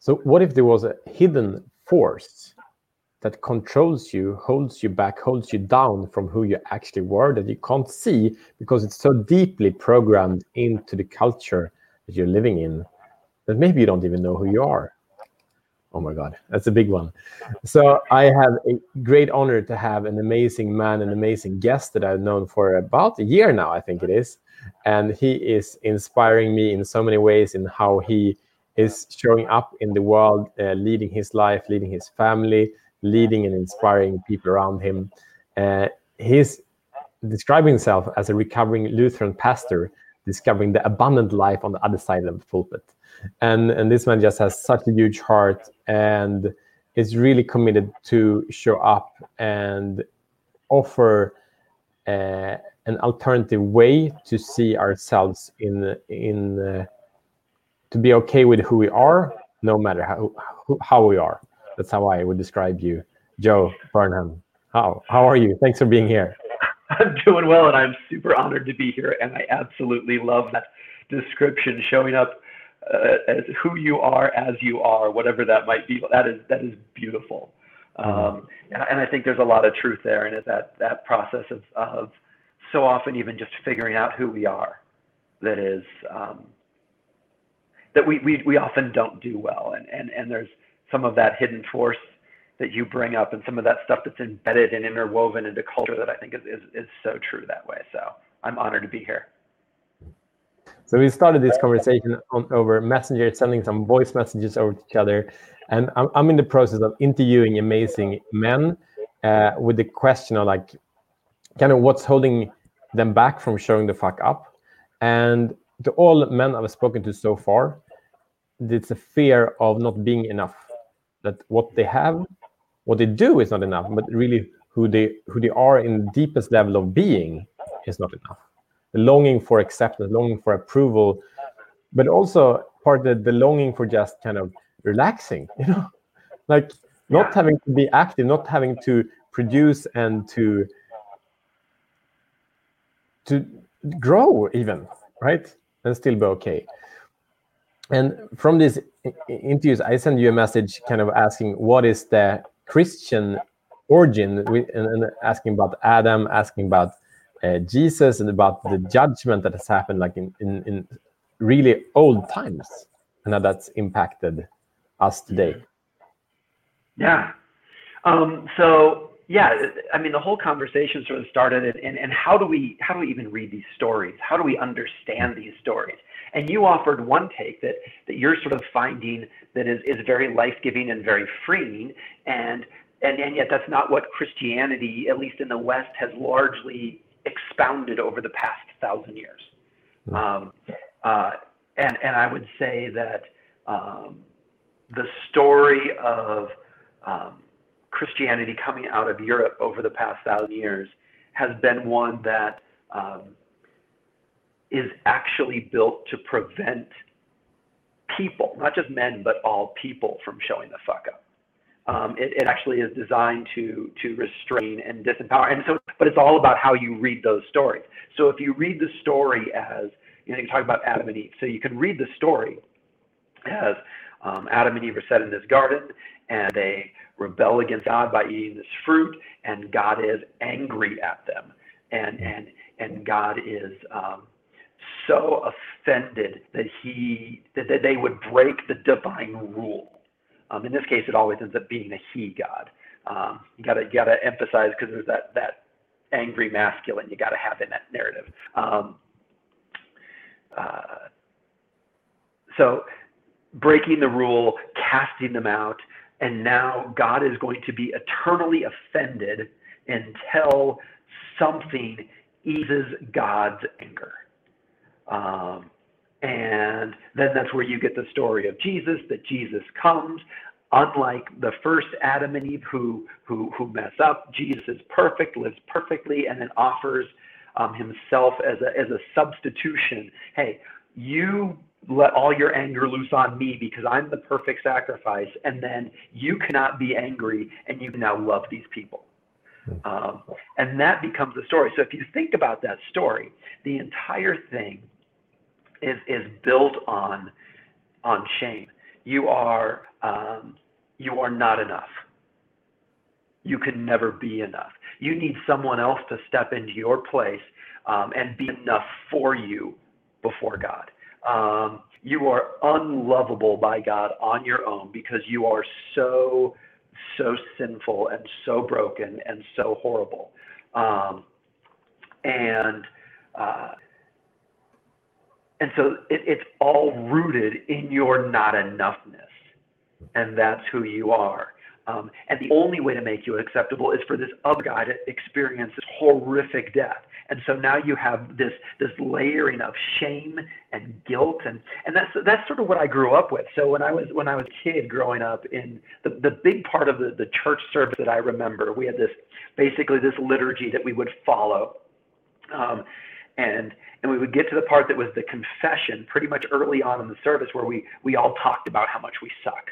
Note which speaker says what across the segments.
Speaker 1: So, what if there was a hidden force that controls you, holds you back, holds you down from who you actually were that you can't see because it's so deeply programmed into the culture that you're living in that maybe you don't even know who you are? Oh my God, that's a big one. So I have a great honor to have an amazing man, an amazing guest that I've known for about a year now, I think it is. And he is inspiring me in so many ways in how he is showing up in the world, uh, leading his life, leading his family, leading and inspiring people around him. Uh, he's describing himself as a recovering Lutheran pastor, discovering the abundant life on the other side of the pulpit. And, and this man just has such a huge heart and is really committed to show up and offer uh, an alternative way to see ourselves in in uh, to be okay with who we are, no matter how how we are. That's how I would describe you, Joe Burnham. How how are you? Thanks for being here.
Speaker 2: I'm doing well, and I'm super honored to be here. And I absolutely love that description, showing up uh, as who you are, as you are, whatever that might be. That is that is beautiful. Mm-hmm. Um, and, and, I think there's a lot of truth there, and that that process of, of so often even just figuring out who we are, that is um, that we, we we often don't do well, and and and there's some of that hidden force that you bring up and some of that stuff that's embedded and interwoven into culture that I think is, is, is so true that way. So I'm honored to be here.
Speaker 1: So we started this conversation on, over Messenger, sending some voice messages over to each other, and I'm, I'm in the process of interviewing amazing men uh, with the question of like, kind of what's holding them back from showing the fuck up, and to all men I've spoken to so far, it's a fear of not being enough that what they have, what they do is not enough, but really who they who they are in the deepest level of being is not enough. The longing for acceptance, longing for approval, but also part of the longing for just kind of relaxing, you know, like not yeah. having to be active, not having to produce and to to grow even, right? And still be okay. And from these interviews, I send you a message kind of asking what is the Christian origin, and asking about Adam, asking about uh, Jesus, and about the judgment that has happened like in, in, in really old times, and how that's impacted us today.
Speaker 2: Yeah. Um, so yeah, I mean, the whole conversation sort of started, and, and how do we how do we even read these stories? How do we understand these stories? And you offered one take that, that you're sort of finding that is, is very life giving and very freeing. And, and, and yet, that's not what Christianity, at least in the West, has largely expounded over the past thousand years. Hmm. Um, uh, and, and I would say that um, the story of um, Christianity coming out of Europe over the past thousand years has been one that um, is actually built to prevent people, not just men, but all people from showing the fuck up. Um, it, it, actually is designed to to restrain and disempower. And so, but it's all about how you read those stories. So if you read the story as, you know, you talk about Adam and Eve. So you can read the story as um, Adam and Eve are set in this garden, and they rebel against God by eating this fruit, and God is angry at them, and and and God is um, so offended that he that, that they would break the divine rule. Um, in this case, it always ends up being a he God. Um, you gotta you gotta emphasize because there's that that angry masculine you gotta have in that narrative. Um, uh, so breaking the rule, casting them out, and now God is going to be eternally offended until something eases God's anger. Um, and then that's where you get the story of Jesus, that Jesus comes. Unlike the first Adam and Eve who, who, who mess up, Jesus is perfect, lives perfectly, and then offers um, himself as a, as a substitution. Hey, you let all your anger loose on me because I'm the perfect sacrifice, and then you cannot be angry and you can now love these people. Hmm. Um, and that becomes the story. So if you think about that story, the entire thing is is built on on shame. You are um, you are not enough. You can never be enough. You need someone else to step into your place um, and be enough for you before God. Um, you are unlovable by God on your own because you are so, so sinful and so broken and so horrible. Um, and uh, and so it, it's all rooted in your not enoughness, and that's who you are. Um, and the only way to make you acceptable is for this other guy to experience this horrific death. And so now you have this this layering of shame and guilt, and and that's that's sort of what I grew up with. So when I was when I was a kid growing up in the the big part of the the church service that I remember, we had this basically this liturgy that we would follow. Um, and and we would get to the part that was the confession pretty much early on in the service where we we all talked about how much we suck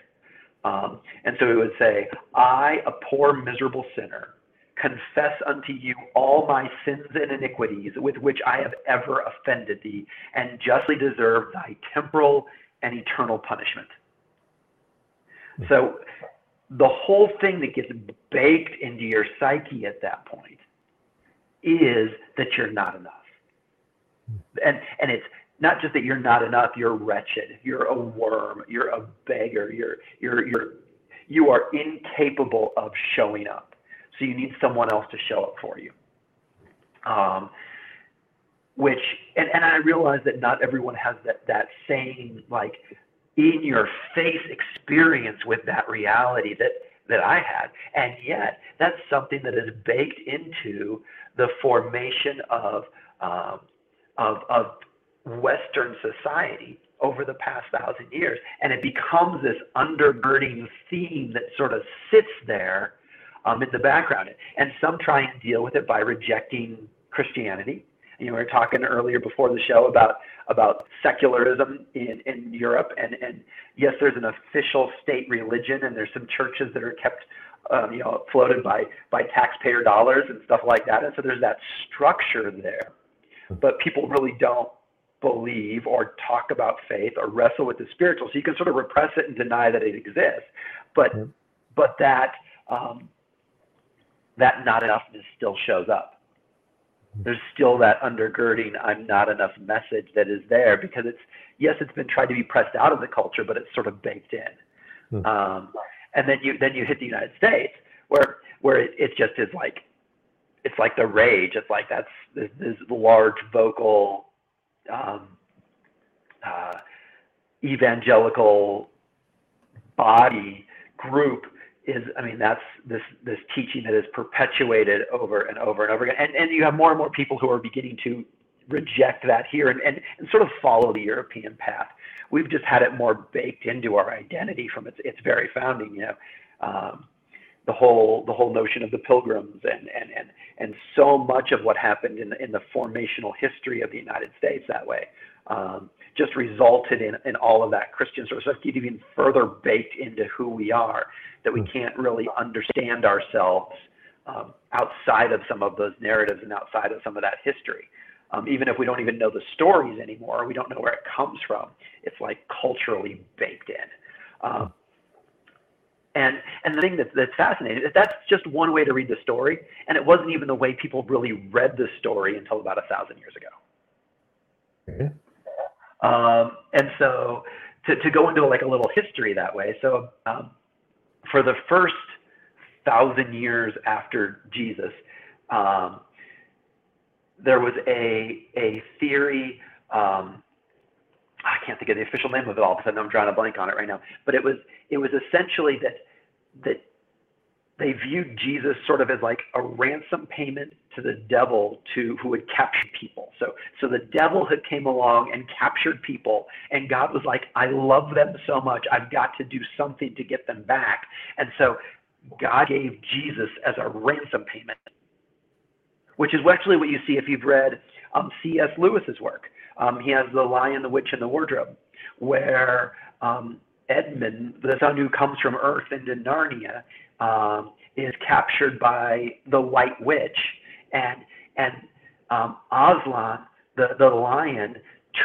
Speaker 2: um, and so we would say i a poor miserable sinner confess unto you all my sins and iniquities with which i have ever offended thee and justly deserve thy temporal and eternal punishment. So the whole thing that gets baked into your psyche at that point is that you're not enough. And and it's not just that you're not enough you're wretched you're a worm you're a beggar you're you're you're you are incapable of showing up. So you need someone else to show up for you. Um, which and, and i realize that not everyone has that that same like in your face experience with that reality that that i had. And yet that's something that is baked into the formation of um, of, of Western society over the past thousand years. And it becomes this undergirding theme that sort of sits there um, in the background. And some try and deal with it by rejecting Christianity. You know, we were talking earlier before the show about about secularism in, in Europe, and, and yes, there's an official state religion, and there's some churches that are kept, um, you know, floated by by taxpayer dollars and stuff like that. And so there's that structure there but people really don't believe or talk about faith or wrestle with the spiritual. So you can sort of repress it and deny that it exists, but mm-hmm. but that um, that not enoughness still shows up. There's still that undergirding "I'm not enough" message that is there because it's yes, it's been tried to be pressed out of the culture, but it's sort of baked in. Mm-hmm. Um, and then you then you hit the United States where where it, it just is like it's like the rage. It's like that's this, this large vocal um, uh, evangelical body group is I mean that's this this teaching that is perpetuated over and over and over again and and you have more and more people who are beginning to reject that here and, and, and sort of follow the European path. We've just had it more baked into our identity from its its very founding, you know. Um, the whole the whole notion of the pilgrims and and and and so much of what happened in the, in the formational history of the United States that way um, just resulted in in all of that Christian sort of stuff get even further baked into who we are that we hmm. can't really understand ourselves um, outside of some of those narratives and outside of some of that history. Um, even if we don't even know the stories anymore, we don't know where it comes from. It's like culturally baked in. Um, and and the thing that's that's fascinating is that's just one way to read the story, and it wasn't even the way people really read the story until about a thousand years ago. Okay. Um, and so to, to go into like a little history that way, so um, for the first thousand years after Jesus, um, there was a a theory. Um, can't think of the official name of it all because I'm drawing a blank on it right now. But it was it was essentially that that they viewed Jesus sort of as like a ransom payment to the devil to who had captured people. So so the devil had came along and captured people and God was like, I love them so much. I've got to do something to get them back. And so God gave Jesus as a ransom payment. Which is actually what you see if you've read um, C.S. Lewis's work. Um, he has The Lion, the Witch, and the Wardrobe, where um, Edmund, the son who comes from Earth into Narnia, um, is captured by the White Witch, and and um, Aslan, the the lion,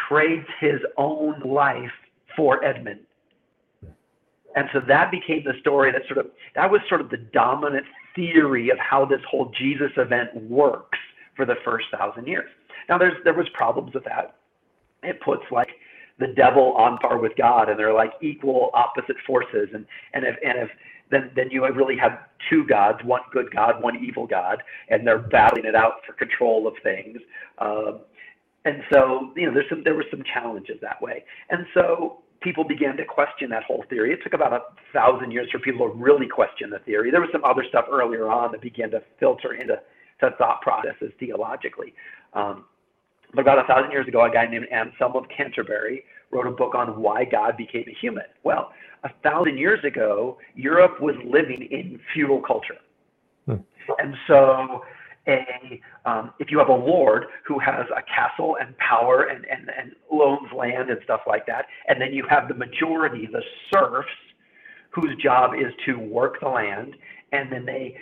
Speaker 2: trades his own life for Edmund. And so that became the story that sort of that was sort of the dominant theory of how this whole Jesus event works for the first thousand years. Now there's there was problems with that. It puts like the devil on par with God, and they're like equal opposite forces. And and if and if then then you really have two gods, one good God, one evil God, and they're battling it out for control of things. Um, and so you know there's some there were some challenges that way. And so people began to question that whole theory. It took about a thousand years for people to really question the theory. There was some other stuff earlier on that began to filter into to thought processes theologically. Um, but about a thousand years ago, a guy named Anselm of Canterbury wrote a book on why God became a human. Well, a thousand years ago, Europe was living in feudal culture. Hmm. And so a um, if you have a lord who has a castle and power and, and, and loans land and stuff like that, and then you have the majority, the serfs, whose job is to work the land, and then they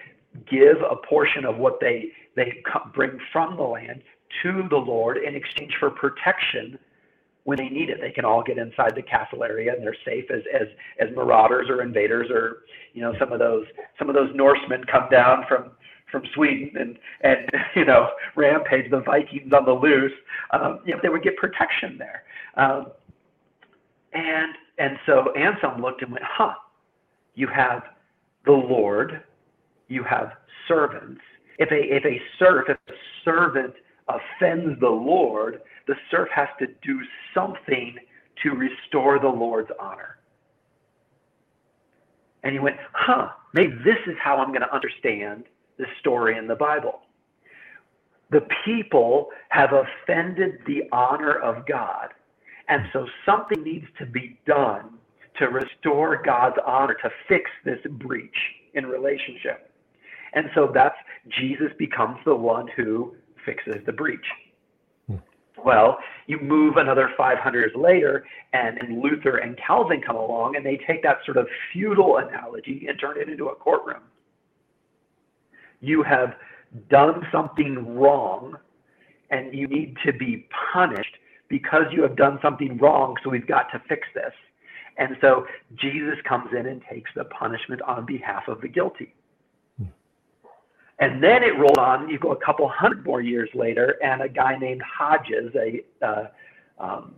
Speaker 2: give a portion of what they they bring from the land to the lord in exchange for protection when they need it. They can all get inside the castle area and they're safe as as as marauders or invaders or you know some of those some of those Norsemen come down from from Sweden and and you know rampage the Vikings on the loose. Um, you know they would get protection there. Um, and and so Anselm looked and went, huh, you have the Lord, you have servants. If a if a serf, if a servant offends the Lord, the serf has to do something to restore the Lord's honor. And he went, huh, maybe this is how I'm going to understand the story in the Bible. The people have offended the honor of God. And so something needs to be done to restore God's honor, to fix this breach in relationship. And so that's Jesus becomes the one who fixes the breach. Hmm. Well, you move another 500 years later, and, and Luther and Calvin come along, and they take that sort of feudal analogy and turn it into a courtroom. You have done something wrong, and you need to be punished because you have done something wrong, so we've got to fix this. And so Jesus comes in and takes the punishment on behalf of the guilty. And then it rolled on. You go a couple hundred more years later, and a guy named Hodges, a uh, um,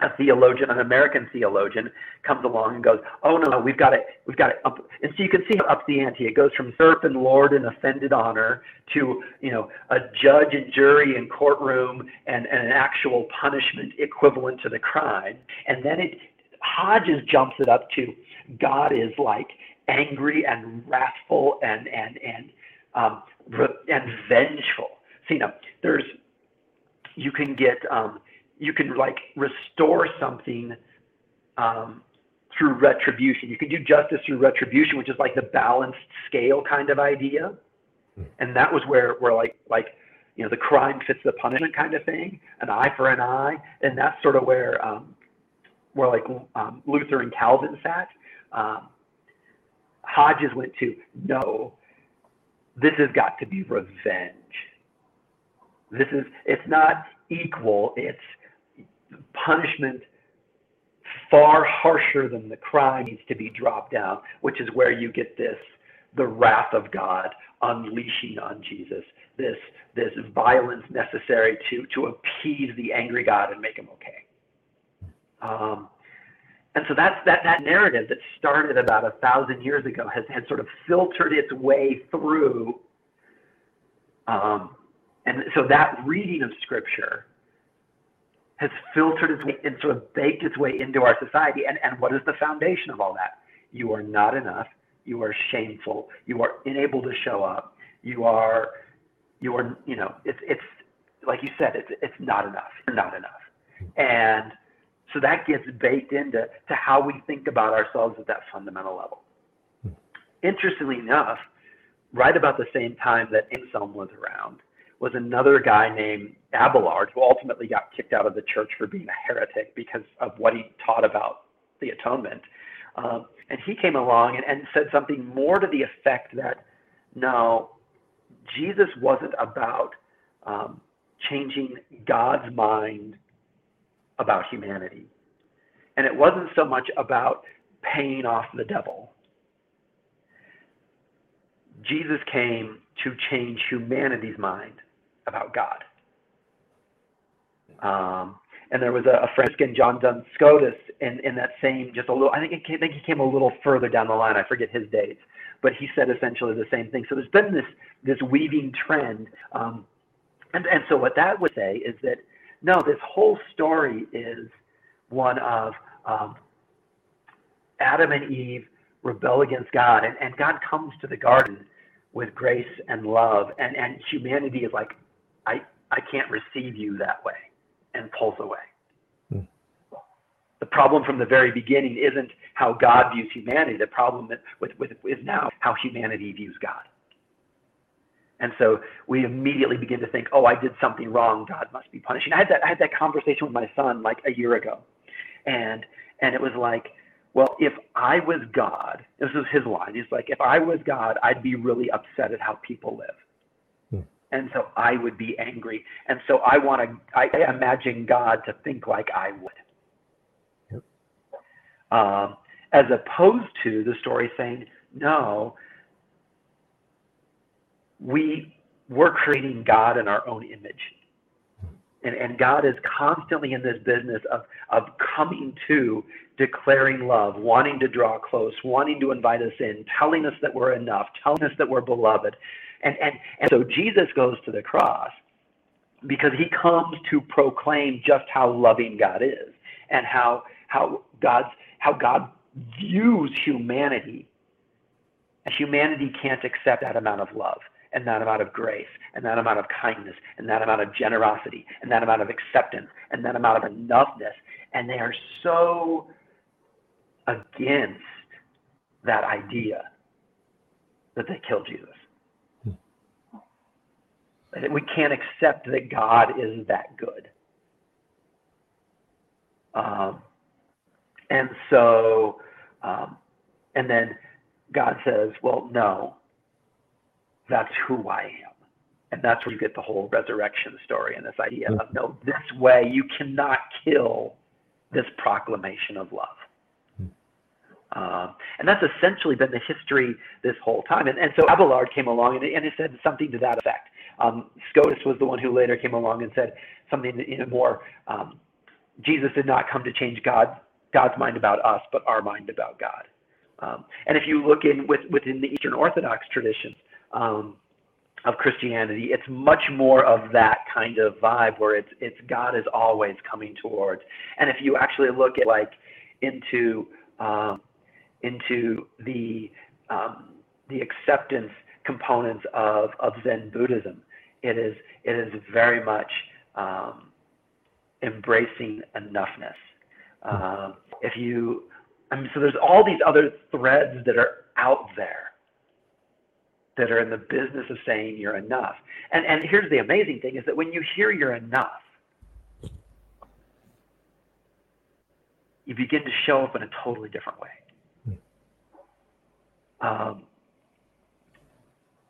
Speaker 2: a theologian, an American theologian, comes along and goes, "Oh no, no, we've got it, we've got it." Up. And so you can see how up the ante. It goes from serf and lord and offended honor to you know a judge and jury and courtroom and, and an actual punishment equivalent to the crime. And then it Hodges jumps it up to God is like angry and wrathful and and and um, and vengeful. See now, there's you can get um, you can like restore something um, through retribution. You can do justice through retribution, which is like the balanced scale kind of idea. Hmm. And that was where where like like you know the crime fits the punishment kind of thing, an eye for an eye, and that's sort of where um, where like um, Luther and Calvin sat. Um, Hodges went to no, this has got to be revenge. This is, it's not equal, it's punishment far harsher than the crime needs to be dropped down, which is where you get this the wrath of God unleashing on Jesus, this this violence necessary to to appease the angry God and make him okay. Um, and so that's that that narrative that started about a thousand years ago has, has sort of filtered its way through. Um, and so that reading of scripture has filtered its way and sort of baked its way into our society. And, and what is the foundation of all that? You are not enough. You are shameful. You are unable to show up. You are, you are, you know, it's, it's like you said, it's, it's not enough. You're not enough. And so that gets baked into to how we think about ourselves at that fundamental level. Interestingly enough, right about the same time that Anselm was around, was another guy named Abelard who ultimately got kicked out of the church for being a heretic because of what he taught about the atonement. Um, and he came along and, and said something more to the effect that no, Jesus wasn't about um, changing God's mind about humanity. And it wasn't so much about paying off the devil. Jesus came to change humanity's mind about God. Um, and there was a, a Franciscan, John Duns Scotus, in, in that same, just a little, I think, it I think he came a little further down the line. I forget his dates, but he said essentially the same thing. So there's been this, this weaving trend. Um, and, and so what that would say is that, no, this whole story is one of um, Adam and Eve rebel against God, and, and God comes to the garden with grace and love, and, and humanity is like, I, I can't receive you that way and pulls away. Hmm. The problem from the very beginning isn't how God views humanity. The problem with, with, is now how humanity views God. And so we immediately begin to think, oh, I did something wrong. God must be punishing. I had that, I had that conversation with my son like a year ago. And, and it was like, well, if I was God, this is his line. He's like, if I was God, I'd be really upset at how people live and so I would be angry. And so I want to, I imagine God to think like I would. Yep. Um, as opposed to the story saying, no, we, we're creating God in our own image. And, and God is constantly in this business of, of coming to declaring love, wanting to draw close, wanting to invite us in, telling us that we're enough, telling us that we're beloved. And, and, and so Jesus goes to the cross because he comes to proclaim just how loving God is and how, how, God's, how God views humanity. And humanity can't accept that amount of love and that amount of grace and that amount of kindness and that amount of generosity and that amount of acceptance and that amount of enoughness. And they are so against that idea that they kill Jesus. We can't accept that God is that good. Um, and so, um, and then God says, well, no, that's who I am. And that's where you get the whole resurrection story and this idea of no, this way you cannot kill this proclamation of love. Um, and that's essentially been the history this whole time. And, and so Abelard came along and, and he said something to that effect. Um, Scotus was the one who later came along and said something you know, more. Um, Jesus did not come to change God, God's mind about us, but our mind about God. Um, and if you look in with, within the Eastern Orthodox traditions um, of Christianity, it's much more of that kind of vibe where it's it's God is always coming towards. And if you actually look at like into um, into the um, the acceptance components of, of Zen Buddhism, it is it is very much um, embracing enoughness. Um, if you, I mean, so there's all these other threads that are out there that are in the business of saying you're enough. And and here's the amazing thing is that when you hear you're enough, you begin to show up in a totally different way. Um,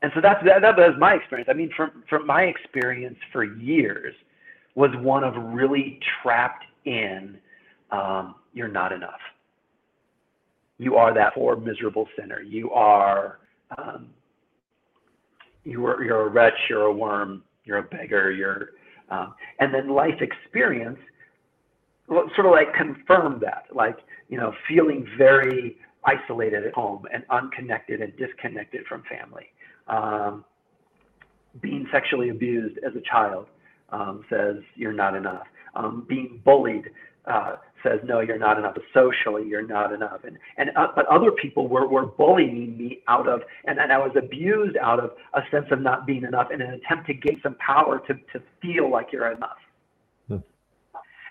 Speaker 2: and so that's that, that was my experience. I mean, from from my experience for years was one of really trapped in um, you're not enough. You are that poor miserable sinner. You are um, you are you're a wretch. You're a worm. You're a beggar. You're um, and then life experience sort of like confirmed that, like you know, feeling very isolated at home and unconnected and disconnected from family um, being sexually abused as a child um, says you're not enough. Um, being bullied uh, says no, you're not enough. Socially, you're not enough. And and uh, but other people were were bullying me out of, and, and I was abused out of a sense of not being enough in an attempt to gain some power to to feel like you're enough.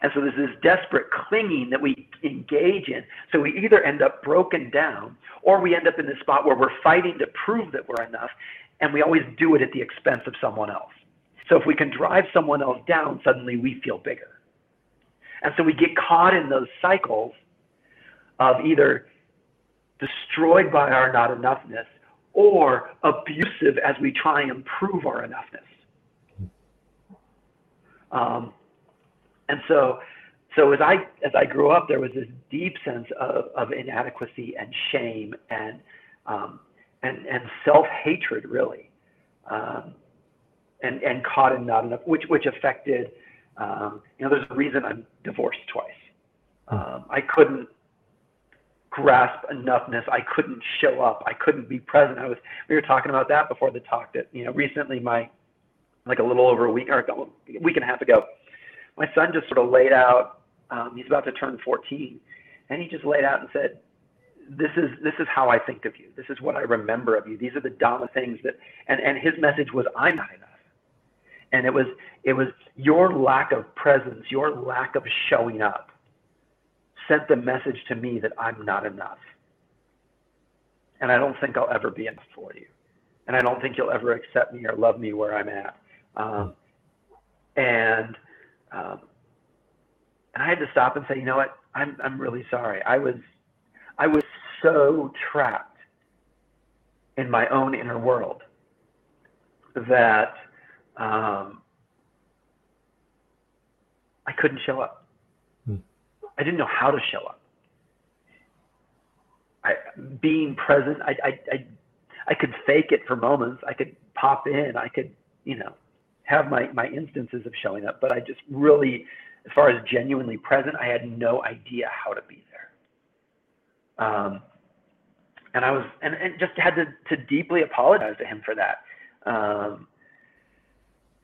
Speaker 2: And so there's this desperate clinging that we engage in. So we either end up broken down or we end up in this spot where we're fighting to prove that we're enough. And we always do it at the expense of someone else. So if we can drive someone else down, suddenly we feel bigger. And so we get caught in those cycles of either destroyed by our not enoughness or abusive as we try and prove our enoughness. Um, and so so as I as I grew up, there was this deep sense of, of inadequacy and shame and um, and and self hatred really, um, and and caught in not enough, which which affected. Um, you know, there's a reason I'm divorced twice. Um, I couldn't grasp enoughness. I couldn't show up. I couldn't be present. I was. We were talking about that before the talk. That you know, recently my, like a little over a week or a week and a half ago, my son just sort of laid out. Um, he's about to turn 14, and he just laid out and said, "This is this is how I think of you. This is what I remember of you. These are the Dhamma things that." And and his message was, "I'm not enough." And it was it was your lack of presence, your lack of showing up sent the message to me that I'm not enough. And I don't think I'll ever be enough for you. And I don't think you'll ever accept me or love me where I'm at. Um, and um, and I had to stop and say, you know what? I'm I'm really sorry. I was I was so trapped in my own inner world that um, I couldn't show up. I didn't know how to show up. I, being present, I, I, I, I could fake it for moments. I could pop in. I could, you know, have my, my instances of showing up, but I just really, as far as genuinely present, I had no idea how to be there. Um, and I was, and, and just had to, to deeply apologize to him for that. Um,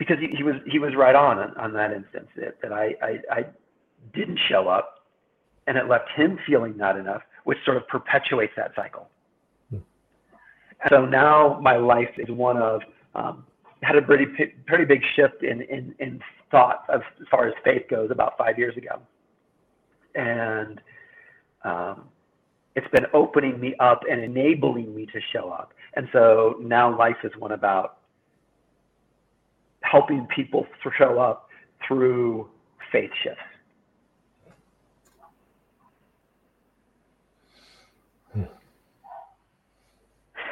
Speaker 2: because he, he was, he was right on, on, on that instance that, that I, I, I didn't show up and it left him feeling not enough, which sort of perpetuates that cycle. Hmm. So now my life is one of um, had a pretty pretty big shift in in, in thought as far as faith goes about five years ago, and um, it's been opening me up and enabling me to show up. And so now life is one about helping people show up through faith shifts.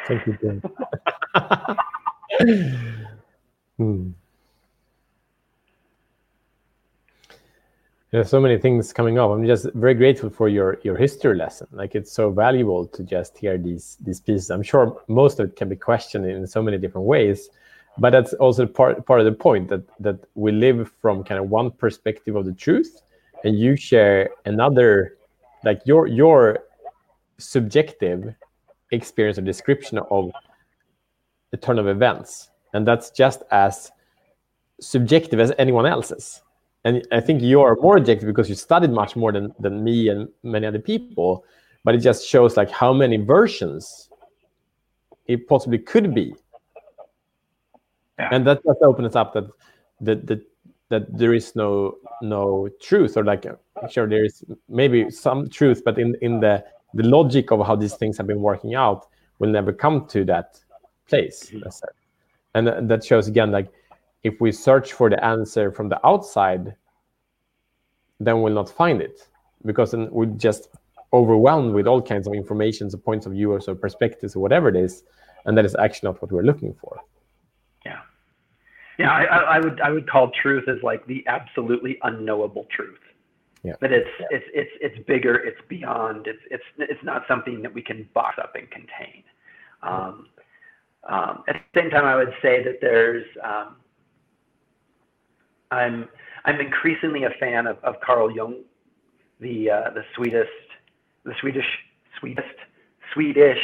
Speaker 1: Thank you, Jim. hmm. There's so many things coming up. I'm just very grateful for your your history lesson. Like it's so valuable to just hear these these pieces. I'm sure most of it can be questioned in so many different ways, but that's also part part of the point that that we live from kind of one perspective of the truth, and you share another, like your your subjective experience or description of the turn of events. And that's just as subjective as anyone else's. And i think you're more objective because you studied much more than, than me and many other people but it just shows like how many versions it possibly could be yeah. and that just opens up that that that that there is no no truth or like sure there is maybe some truth but in in the the logic of how these things have been working out will never come to that place mm-hmm. and that shows again like if we search for the answer from the outside then we'll not find it because then we're just overwhelmed with all kinds of information, or points of view or so perspectives or whatever it is and that is actually not what we're looking for
Speaker 2: yeah I, I would i would call truth as like the absolutely unknowable truth
Speaker 1: yeah.
Speaker 2: But it's yeah. it's it's it's bigger. It's beyond. It's it's it's not something that we can box up and contain. Um, um, at the same time, I would say that there's um, I'm I'm increasingly a fan of, of Carl Jung, the uh, the sweetest the Swedish sweetest Swedish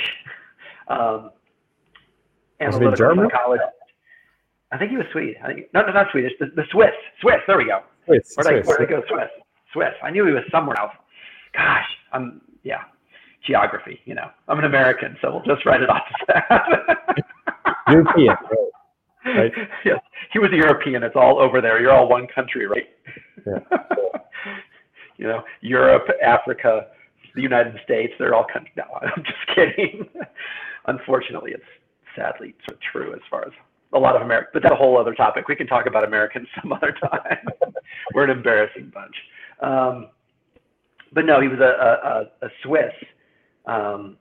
Speaker 2: um,
Speaker 1: analytical
Speaker 2: psychologist. I think he was Swede. I think no, no, not Swedish. The, the Swiss. Swiss. There we go.
Speaker 1: Swiss.
Speaker 2: Where'd I, where'd I go? Swiss. Swiss. I knew he was somewhere else. Gosh, I'm yeah, geography. You know, I'm an American, so we'll just write it off as that.
Speaker 1: European, right?
Speaker 2: Yes, he was a European. It's all over there. You're all one country, right?
Speaker 1: Yeah.
Speaker 2: you know, Europe, Africa, the United States. They're all countries. No, I'm just kidding. Unfortunately, it's sadly true as far as a lot of America, but that's a whole other topic. We can talk about Americans some other time. We're an embarrassing bunch. Um, but no, he was a, a, a Swiss, um,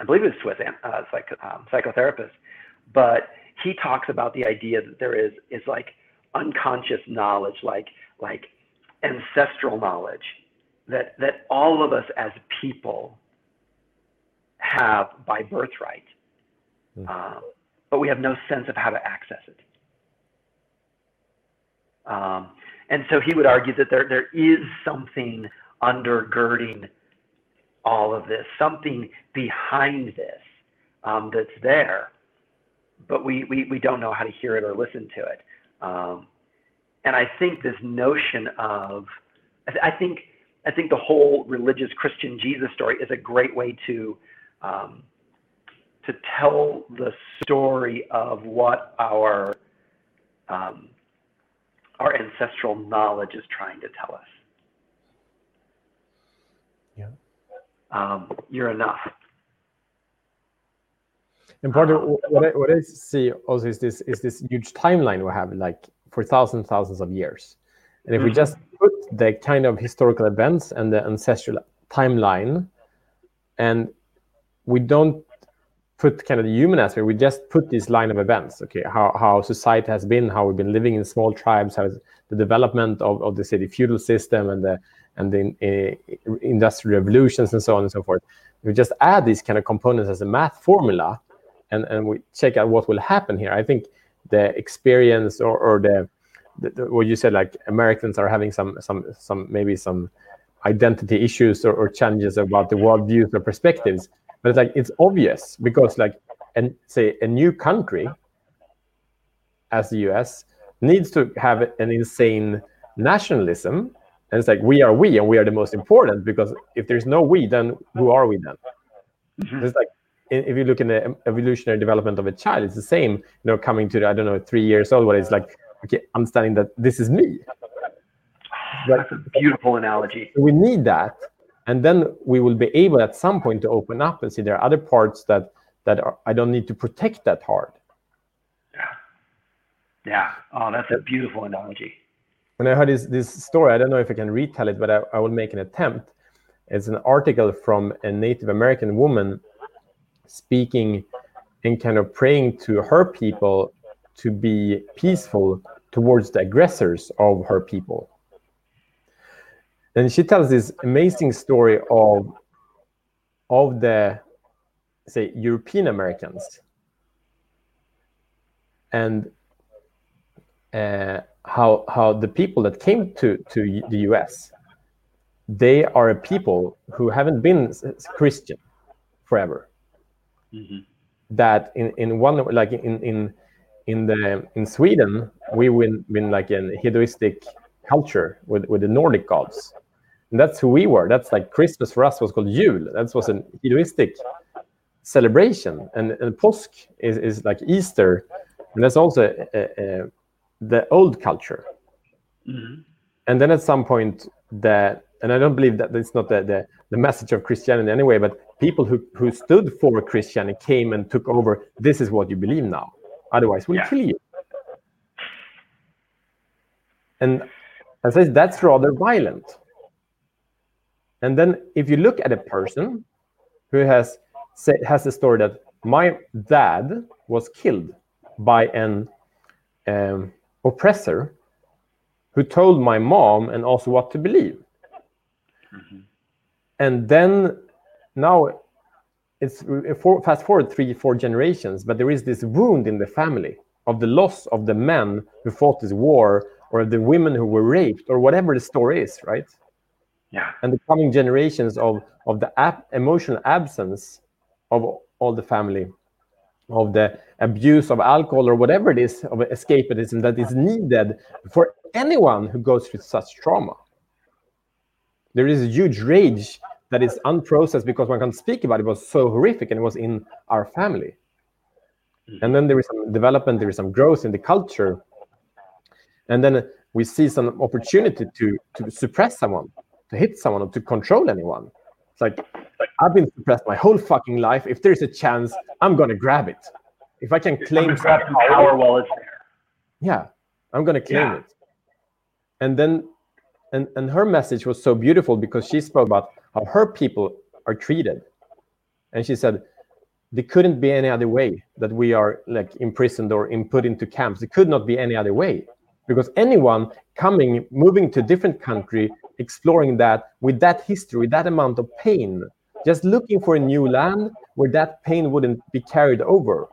Speaker 2: I believe he was Swiss uh, psych, um, psychotherapist. But he talks about the idea that there is is like unconscious knowledge, like like ancestral knowledge that, that all of us as people have by birthright, mm. um, but we have no sense of how to access it. Um, and so he would argue that there, there is something undergirding all of this, something behind this um, that's there, but we, we, we don't know how to hear it or listen to it. Um, and I think this notion of, I, th- I, think, I think the whole religious Christian Jesus story is a great way to, um, to tell the story of what our, um, our ancestral knowledge is trying to tell us.
Speaker 1: Yeah.
Speaker 2: Um, you're enough.
Speaker 1: And part of what I, what I see also is this is this huge timeline we have, like for thousands thousands of years. And if mm-hmm. we just put the kind of historical events and the ancestral timeline, and we don't put kind of the human aspect, we just put this line of events. Okay, how, how society has been, how we've been living in small tribes, how the development of, of the city feudal system and the and the uh, industrial revolutions and so on and so forth. We just add these kind of components as a math formula, and, and we check out what will happen here. I think the experience or, or the, the, the, what you said, like Americans are having some some some maybe some identity issues or, or challenges about the world views or perspectives. But it's like it's obvious because like and say a new country as the US needs to have an insane nationalism. And it's like we are we and we are the most important because if there's no we, then who are we then? Mm-hmm. It's like if you look in the evolutionary development of a child, it's the same, you know, coming to, the, I don't know, three years old, where it's like, okay, understanding that this is me.
Speaker 2: That's a beautiful analogy.
Speaker 1: We need that. And then we will be able at some point to open up and see there are other parts that that are, I don't need to protect that hard.
Speaker 2: Yeah. Yeah. Oh, that's a beautiful analogy.
Speaker 1: When I heard this, this story, I don't know if I can retell it, but I, I will make an attempt. It's an article from a Native American woman speaking and kind of praying to her people to be peaceful towards the aggressors of her people. And she tells this amazing story of, of the, say, European Americans and uh, how, how the people that came to, to the US, they are a people who haven't been Christian forever mm-hmm. that in, in one like in in in the in Sweden we win been like an hedonistic culture with with the Nordic gods. And that's who we were. That's like Christmas for us was called Yule. That was an hedonistic celebration, and, and Påsk is, is like Easter, and that's also the old culture. Mm-hmm. And then at some point, that and I don't believe that it's not the, the, the message of Christianity anyway, but people who, who stood for Christianity came and took over. This is what you believe now. Otherwise, we'll yeah. kill you. And I say that's rather violent. And then if you look at a person who has has a story that my dad was killed by an um, oppressor who told my mom and also what to believe. Mm-hmm. And then now it's for, fast forward three, four generations, but there is this wound in the family of the loss of the men who fought this war or the women who were raped or whatever the story is, right?
Speaker 2: Yeah.
Speaker 1: And the coming generations of, of the ap- emotional absence of all the family, of the abuse of alcohol or whatever it is of escapism that is needed for anyone who goes through such trauma. There is a huge rage that is unprocessed because one can't speak about it. it was so horrific and it was in our family mm. and then there is some development there is some growth in the culture and then we see some opportunity to to suppress someone to hit someone or to control anyone it's like i've been suppressed my whole fucking life if there's a chance i'm gonna grab it if i can claim
Speaker 2: power, power while it's there
Speaker 1: yeah i'm gonna claim yeah. it and then and and her message was so beautiful because she spoke about how her people are treated. And she said, there couldn't be any other way that we are like imprisoned or in, put into camps. It could not be any other way. because anyone coming moving to a different country exploring that with that history that amount of pain. Just looking for a new land where that pain wouldn't be carried over.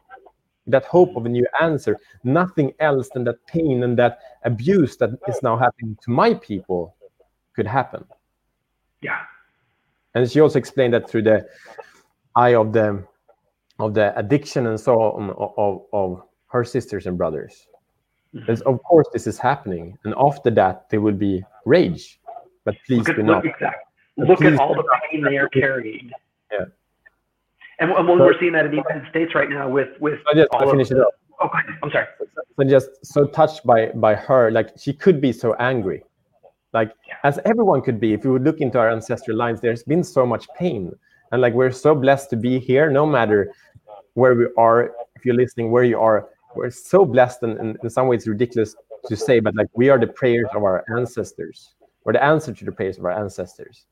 Speaker 1: That hope of a new answer. Nothing else than that pain and that abuse that is now happening to my people could happen.
Speaker 2: Yeah.
Speaker 1: And she also explained that through the eye of the of the addiction and so on of, of her sisters and brothers. Mm-hmm. of course this is happening. And after that there will be rage but please
Speaker 2: look at,
Speaker 1: do not.
Speaker 2: look, exactly. look at all the pain they are carrying.
Speaker 1: Yeah.
Speaker 2: And, and so, we're seeing that in the united states right now with with
Speaker 1: so just all finish
Speaker 2: of,
Speaker 1: it up.
Speaker 2: Oh i'm sorry.
Speaker 1: So just so touched by by her like she could be so angry. Like yeah. as everyone could be if you would look into our ancestral lines there's been so much pain. And like we're so blessed to be here no matter where we are if you're listening where you are we're so blessed and, and in some ways ridiculous to say but like we are the prayers of our ancestors we're the answer to the prayers of our ancestors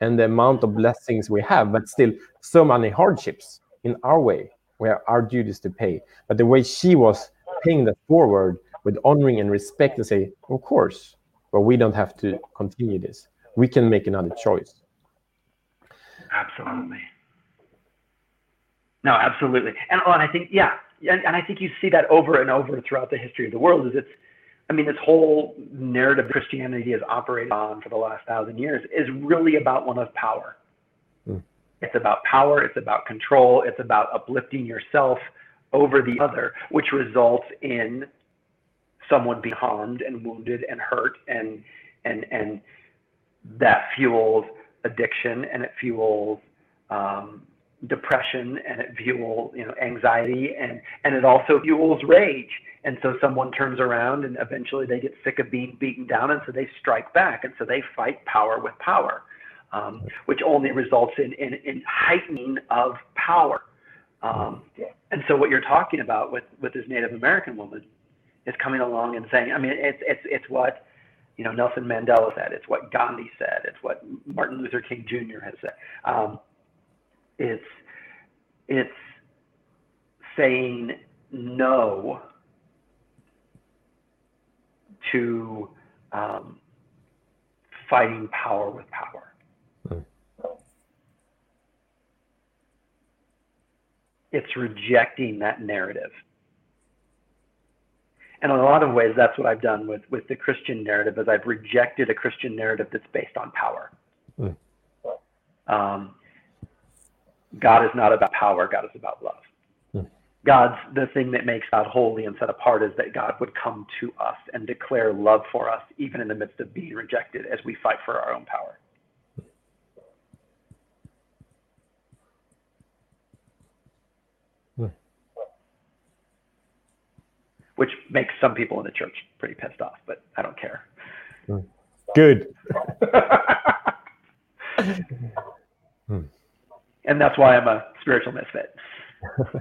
Speaker 1: and the amount of blessings we have but still so many hardships in our way where our duties to pay. But the way she was paying that forward with honoring and respect and say of course but we don't have to continue this. We can make another choice.
Speaker 2: Absolutely. No absolutely. And, oh, and i think yeah and, and i think you see that over and over throughout the history of the world is it's i mean this whole narrative christianity has operated on for the last thousand years is really about one of power mm. it's about power it's about control it's about uplifting yourself over the other which results in someone being harmed and wounded and hurt and and and that fuels addiction and it fuels um, depression and it fuels you know anxiety and and it also fuels rage and so someone turns around and eventually they get sick of being beaten down and so they strike back and so they fight power with power um, which only results in, in, in heightening of power um, and so what you're talking about with with this native american woman is coming along and saying, I mean, it's it's it's what you know Nelson Mandela said. It's what Gandhi said. It's what Martin Luther King Jr. has said. Um, it's it's saying no to um, fighting power with power. Hmm. It's rejecting that narrative and in a lot of ways, that's what I've done with with the Christian narrative, is I've rejected a Christian narrative that's based on power. Mm. Um, God is not about power. God is about love. Mm. God's the thing that makes God holy and set apart is that God would come to us and declare love for us, even in the midst of being rejected, as we fight for our own power. Hmm. which makes some people in the church pretty pissed off, but I don't care. Hmm.
Speaker 1: Good. Hmm.
Speaker 2: And that's why I'm a spiritual misfit.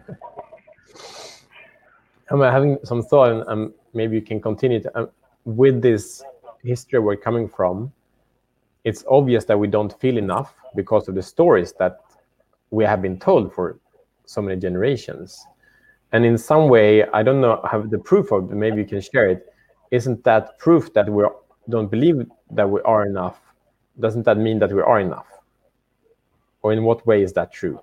Speaker 1: I'm having some thought, and um, maybe you can continue to, um, with this history we're coming from. It's obvious that we don't feel enough because of the stories that we have been told for so many generations and in some way i don't know have the proof of it maybe you can share it isn't that proof that we don't believe that we are enough doesn't that mean that we are enough or in what way is that true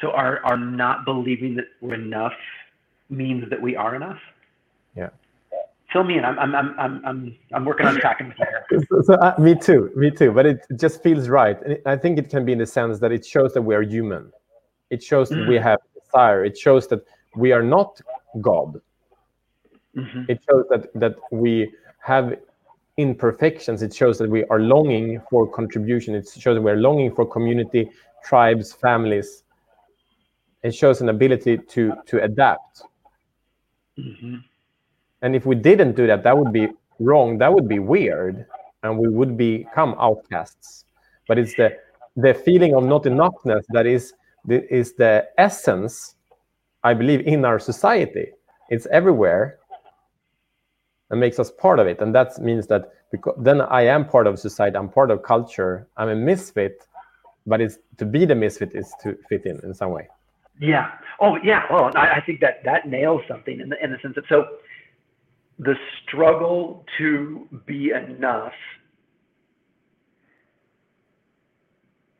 Speaker 2: so our our not believing that we're enough means that we are enough
Speaker 1: yeah
Speaker 2: fill me in i'm i'm i'm i'm i'm, I'm working on tracking here
Speaker 1: so, so uh, me too me too but it just feels right and i think it can be in the sense that it shows that we are human it shows that we mm. have desire. It shows that we are not God. Mm-hmm. It shows that that we have imperfections. It shows that we are longing for contribution. It shows that we are longing for community, tribes, families. It shows an ability to to adapt. Mm-hmm. And if we didn't do that, that would be wrong. That would be weird, and we would become outcasts. But it's the the feeling of not enoughness that is the, is the essence, I believe, in our society. It's everywhere and makes us part of it. And that means that because then I am part of society, I'm part of culture, I'm a misfit, but it's to be the misfit is to fit in in some way.
Speaker 2: Yeah. Oh, yeah. Well, I, I think that that nails something in the in the sense that so the struggle to be enough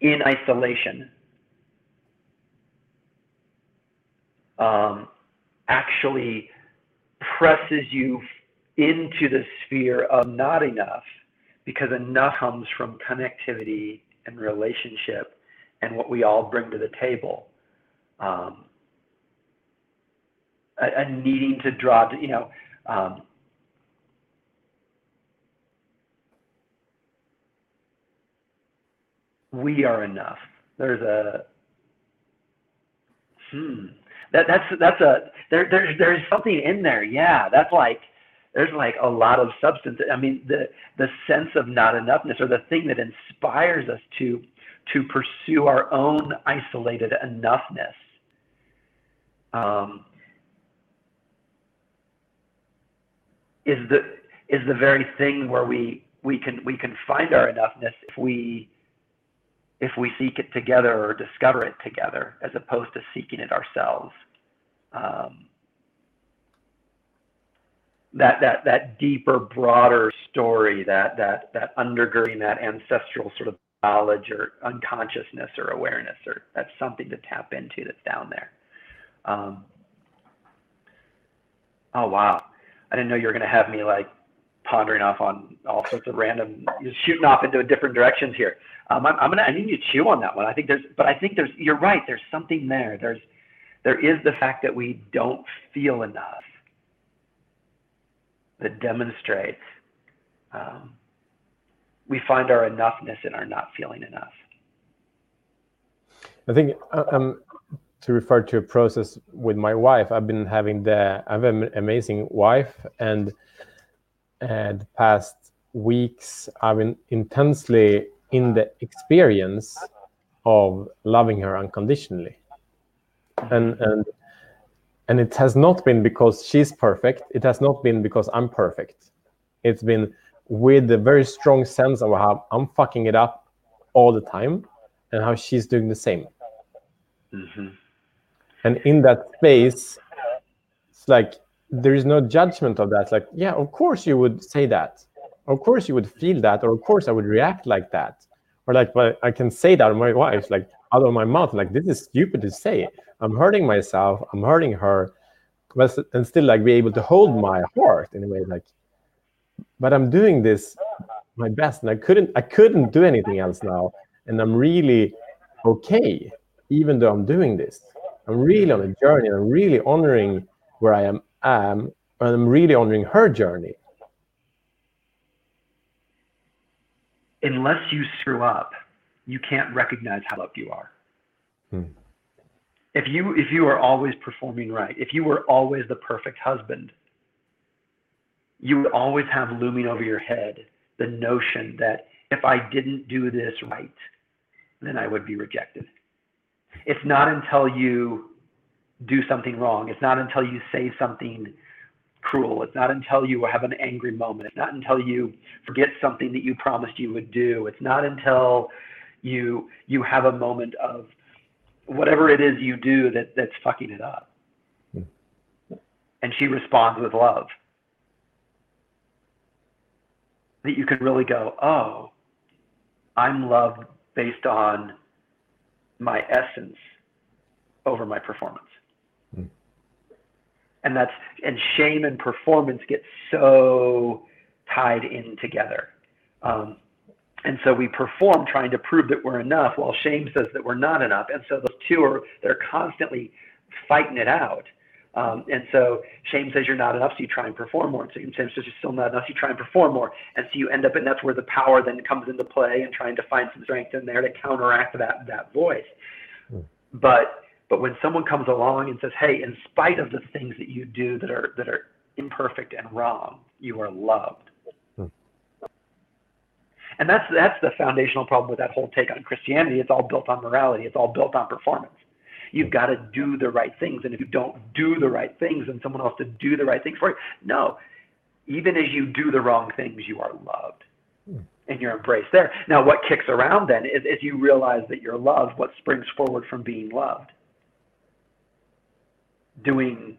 Speaker 2: in isolation um, actually presses you into the sphere of not enough because enough comes from connectivity and relationship and what we all bring to the table. Um, a, a, needing to draw, to, you know, um, we are enough. There's a hmm. That that's that's a there there's there's something in there. Yeah, that's like there's like a lot of substance. I mean, the the sense of not enoughness, or the thing that inspires us to to pursue our own isolated enoughness. Um, is the is the very thing where we we can we can find our enoughness if we if we seek it together or discover it together as opposed to seeking it ourselves. Um, that that that deeper, broader story, that that that undergirding that ancestral sort of knowledge or unconsciousness or awareness, or that's something to tap into that's down there. Um, oh wow, I didn't know you were going to have me like pondering off on all sorts of random, shooting off into different directions here. Um, I'm, I'm, gonna, I need you to chew on that one. I think there's, but I think there's, you're right. There's something there. There's, there is the fact that we don't feel enough that demonstrates um, we find our enoughness in our not feeling enough.
Speaker 1: I think uh, um, to refer to a process with my wife, I've been having the I have an amazing wife, and and the past weeks I've been intensely in the experience of loving her unconditionally, and and and it has not been because she's perfect. It has not been because I'm perfect. It's been with a very strong sense of how I'm fucking it up all the time, and how she's doing the same. Mm-hmm. And in that space, it's like there is no judgment of that. Like, yeah, of course you would say that. Of course you would feel that, or of course I would react like that. Or like, but I can say that to my wife, like out of my mouth, like this is stupid to say. I'm hurting myself. I'm hurting her, but and still like be able to hold my heart in a way, like. But I'm doing this my best, and I couldn't. I couldn't do anything else now, and I'm really okay, even though I'm doing this. I'm really on a journey. I'm really honoring where I am, am and I'm really honoring her journey.
Speaker 2: Unless you screw up, you can't recognize how up you are. Hmm. If you if you are always performing right, if you were always the perfect husband, you would always have looming over your head the notion that if I didn't do this right, then I would be rejected. It's not until you do something wrong. It's not until you say something cruel. It's not until you have an angry moment. It's not until you forget something that you promised you would do. It's not until you you have a moment of whatever it is you do that that's fucking it up. And she responds with love. That you can really go, oh, I'm loved based on my essence over my performance. Mm. And that's and shame and performance get so tied in together. Um, and so we perform trying to prove that we're enough while shame says that we're not enough. And so those two are they're constantly fighting it out. Um, and so shame says you're not enough, so you try and perform more. And so shame says you're still not enough, so you try and perform more. And so you end up, and that's where the power then comes into play and trying to find some strength in there to counteract that that voice. Mm. But but when someone comes along and says, "Hey, in spite of the things that you do that are that are imperfect and wrong, you are loved." Hmm. And that's that's the foundational problem with that whole take on Christianity. It's all built on morality. It's all built on performance. You've got to do the right things, and if you don't do the right things, then someone else to do the right things for you. No, even as you do the wrong things, you are loved hmm. and you're embraced there. Now, what kicks around then is as you realize that you're loved, what springs forward from being loved? doing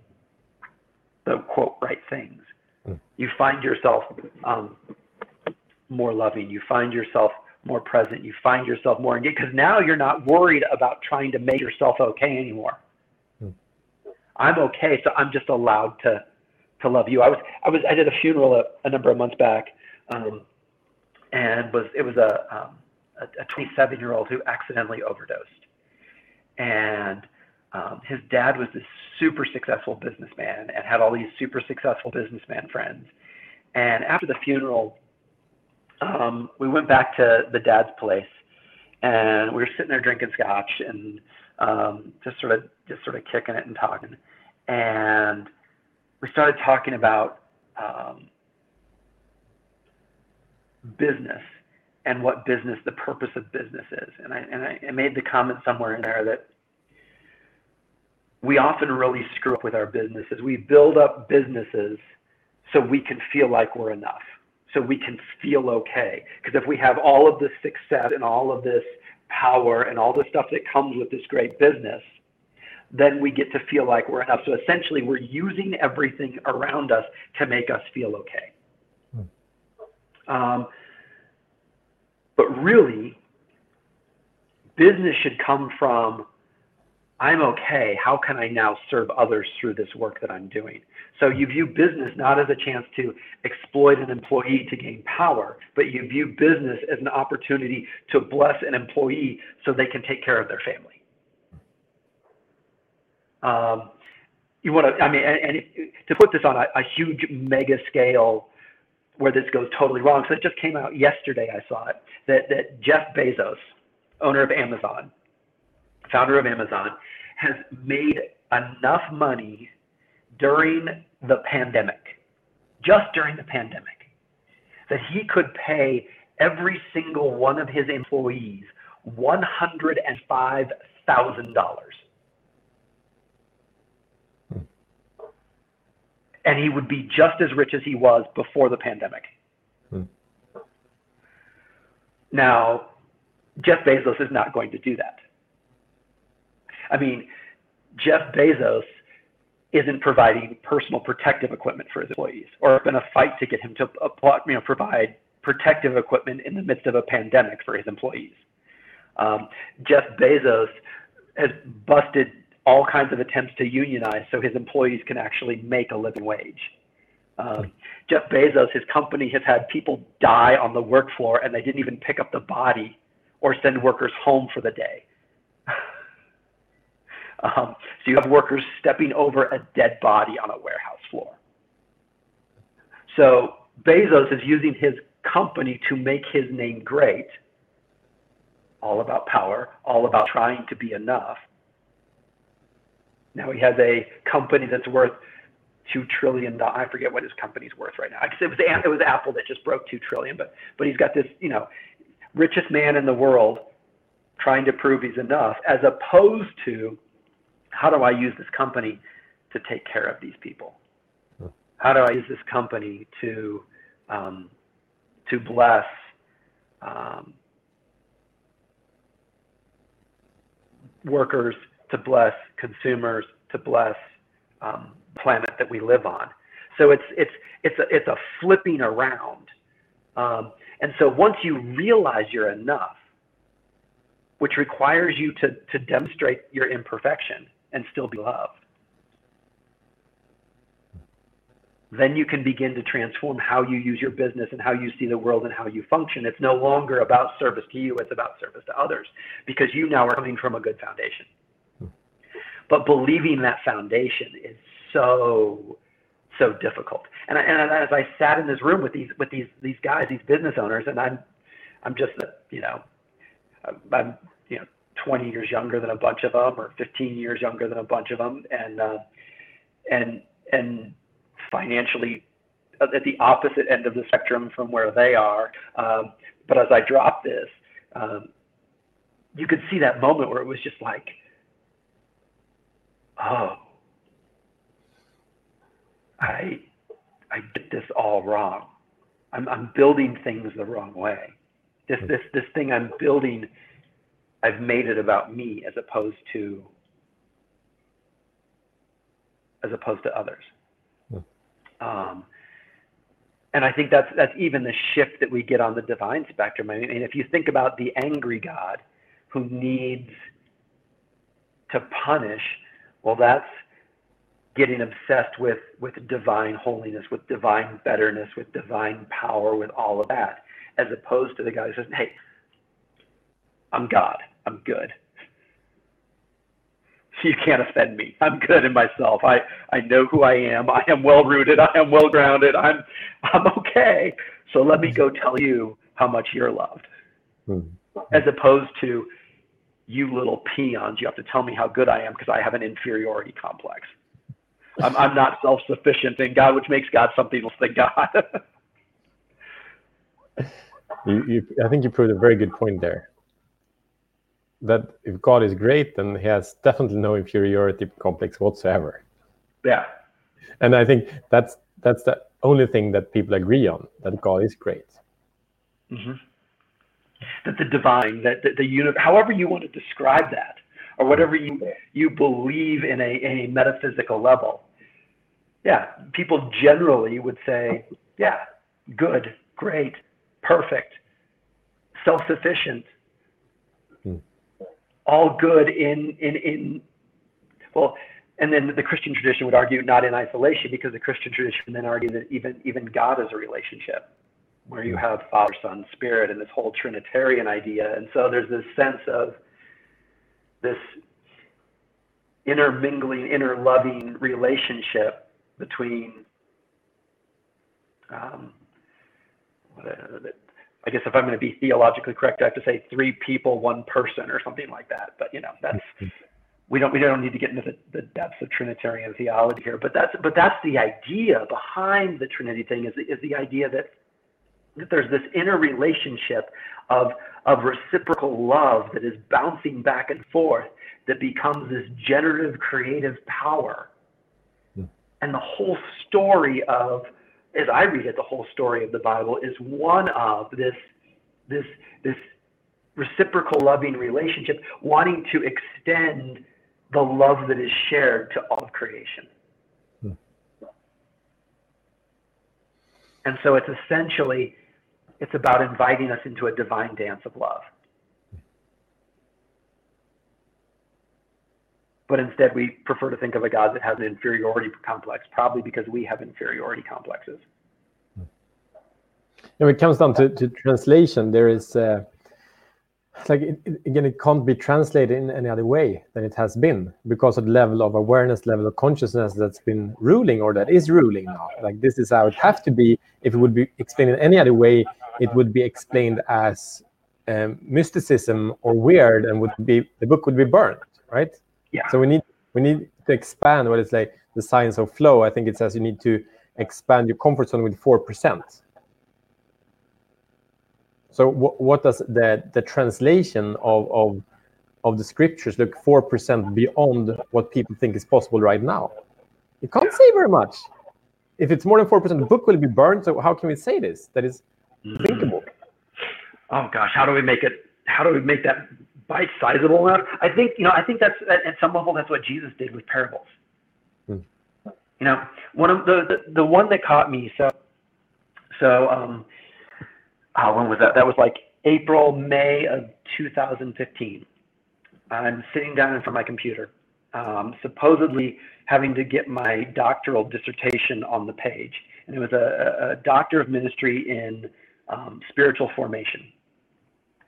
Speaker 2: the quote right things.
Speaker 1: Mm.
Speaker 2: You find yourself um, more loving. You find yourself more present. You find yourself more engaged because now you're not worried about trying to make yourself okay anymore.
Speaker 1: Hmm.
Speaker 2: I'm okay, so I'm just allowed to to love you. I was I was I did a funeral a, a number of months back, um, and was it was a um, a 27 year old who accidentally overdosed, and um, his dad was this super successful businessman and had all these super successful businessman friends. And after the funeral, um, we went back to the dad's place, and we were sitting there drinking scotch and um, just sort of just sort of kicking it and talking. And we started talking about um, business and what business, the purpose of business is. And I and I, I made the comment somewhere in there that we often really screw up with our businesses. We build up businesses so we can feel like we're enough, so we can feel okay. Because if we have all of this success and all of this power and all the stuff that comes with this great business, then we get to feel like we're enough. So essentially, we're using everything around us to make us feel okay. Hmm. Um, but really, business should come from I'm okay. How can I now serve others through this work that I'm doing? So you view business not as a chance to exploit an employee to gain power, but you view business as an opportunity to bless an employee so they can take care of their family. Um, you want to, I mean, and, and to put this on a, a huge mega scale where this goes totally wrong. So it just came out yesterday, I saw it, that, that Jeff Bezos, owner of Amazon, founder of Amazon, has made enough money during the pandemic, just during the pandemic, that he could pay every single one of his employees $105,000. And he would be just as rich as he was before the pandemic. Hmm. Now, Jeff Bezos is not going to do that. I mean, Jeff Bezos isn't providing personal protective equipment for his employees, or it's been a fight to get him to you know, provide protective equipment in the midst of a pandemic for his employees. Um, Jeff Bezos has busted all kinds of attempts to unionize so his employees can actually make a living wage. Um, Jeff Bezos, his company has had people die on the work floor and they didn't even pick up the body or send workers home for the day. Um, so you have workers stepping over a dead body on a warehouse floor. So Bezos is using his company to make his name great, all about power, all about trying to be enough. Now he has a company that's worth two trillion. I forget what his company's worth right now. It was it was Apple that just broke two trillion, but but he's got this you know richest man in the world trying to prove he's enough, as opposed to how do I use this company to take care of these people? How do I use this company to um, to bless um, workers, to bless consumers, to bless um, planet that we live on? So it's it's it's a it's a flipping around. Um, and so once you realize you're enough, which requires you to, to demonstrate your imperfection, and still be loved. Then you can begin to transform how you use your business and how you see the world and how you function. It's no longer about service to you, it's about service to others because you now are coming from a good foundation. But believing that foundation is so so difficult. And, I, and as I sat in this room with these with these these guys, these business owners, and I'm I'm just you know I'm you know 20 years younger than a bunch of them or 15 years younger than a bunch of them and uh, and and financially at the opposite end of the spectrum from where they are um, but as i dropped this um, you could see that moment where it was just like oh i i did this all wrong. I'm, I'm building things the wrong way. This this this thing i'm building I've made it about me as opposed to as opposed to others. Hmm. Um, and I think that's that's even the shift that we get on the divine spectrum. I mean, if you think about the angry God who needs to punish, well, that's getting obsessed with with divine holiness, with divine betterness, with divine power, with all of that, as opposed to the guy who says, "Hey, I'm God. I'm good. You can't offend me. I'm good in myself. I, I know who I am. I am well rooted. I am well grounded. I'm I'm okay. So let me go tell you how much you're loved. Mm-hmm. As opposed to you little peons, you have to tell me how good I am because I have an inferiority complex. I'm, I'm not self sufficient in God, which makes God something else than God.
Speaker 1: you, you, I think you proved a very good point there that if God is great, then he has definitely no inferiority complex whatsoever.
Speaker 2: Yeah.
Speaker 1: And I think that's that's the only thing that people agree on that God is great.
Speaker 2: Mm-hmm. That the divine, that the, the universe, however you want to describe that, or whatever you you believe in a, in a metaphysical level. Yeah, people generally would say, yeah, good, great, perfect, self-sufficient, all good in in in well and then the christian tradition would argue not in isolation because the christian tradition then argue that even even god is a relationship where you have father son spirit and this whole trinitarian idea. And so there's this sense of this intermingling interloving relationship between um, I guess if I'm going to be theologically correct, I have to say three people, one person, or something like that. But you know, that's we don't we don't need to get into the, the depths of Trinitarian theology here. But that's but that's the idea behind the Trinity thing is is the idea that that there's this inner relationship of of reciprocal love that is bouncing back and forth that becomes this generative creative power. Hmm. And the whole story of as I read it, the whole story of the Bible is one of this, this, this reciprocal loving relationship, wanting to extend the love that is shared to all of creation. Hmm. And so it's essentially, it's about inviting us into a divine dance of love. But instead, we prefer to think of a God that has an inferiority complex, probably because we have inferiority complexes.
Speaker 1: And When it comes down to, to translation, there is uh, like it, again, it can't be translated in any other way than it has been because of the level of awareness, level of consciousness that's been ruling or that is ruling now. Like this is how it has to be. If it would be explained in any other way, it would be explained as um, mysticism or weird, and would be the book would be burned, right?
Speaker 2: Yeah.
Speaker 1: So we need we need to expand what is like the science of flow. I think it says you need to expand your comfort zone with four percent. So what, what does the the translation of of of the scriptures look four percent beyond what people think is possible right now? You can't say very much. If it's more than four percent, the book will be burned. So how can we say this? That is mm. thinkable.
Speaker 2: Oh gosh, how do we make it? How do we make that bite sizable enough? I think you know. I think that's at some level that's what Jesus did with parables. Hmm. You know, one of the, the the one that caught me. So so um, uh, when was that? That was like April, May of 2015. I'm sitting down in front of my computer, um, supposedly having to get my doctoral dissertation on the page. And it was a, a doctor of ministry in um, spiritual formation.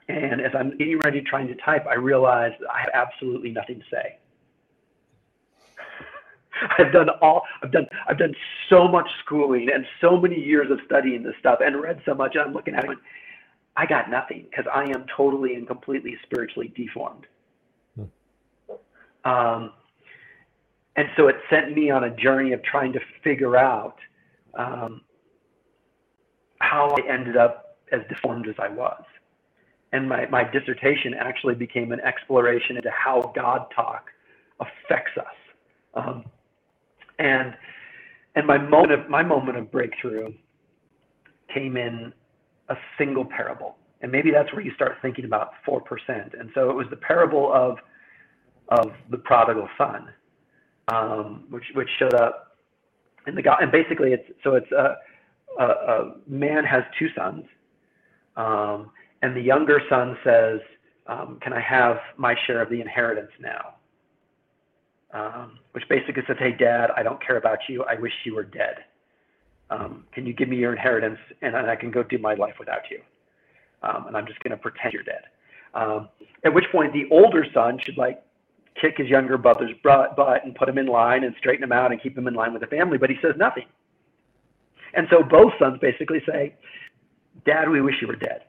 Speaker 2: And as I'm getting ready trying to type, I realized I have absolutely nothing to say. I've done all I've done I've done so much schooling and so many years of studying this stuff and read so much and I'm looking at it I got nothing because I am totally and completely spiritually deformed. Hmm. Um, and so it sent me on a journey of trying to figure out um, how I ended up as deformed as I was. And my, my dissertation actually became an exploration into how God talk affects us. Um, and and my moment of my moment of breakthrough came in a single parable. And maybe that's where you start thinking about 4%. And so it was the parable of of the prodigal son, um, which which showed up in the God. And basically, it's so it's a a, a man has two sons, um, and the younger son says, um, "Can I have my share of the inheritance now?" Um, which basically says, "Hey, Dad, I don't care about you. I wish you were dead. Um, can you give me your inheritance, and, and I can go do my life without you? Um, and I'm just going to pretend you're dead." Um, at which point, the older son should like kick his younger brother's butt and put him in line and straighten him out and keep him in line with the family, but he says nothing. And so both sons basically say, Dad, we wish you were dead.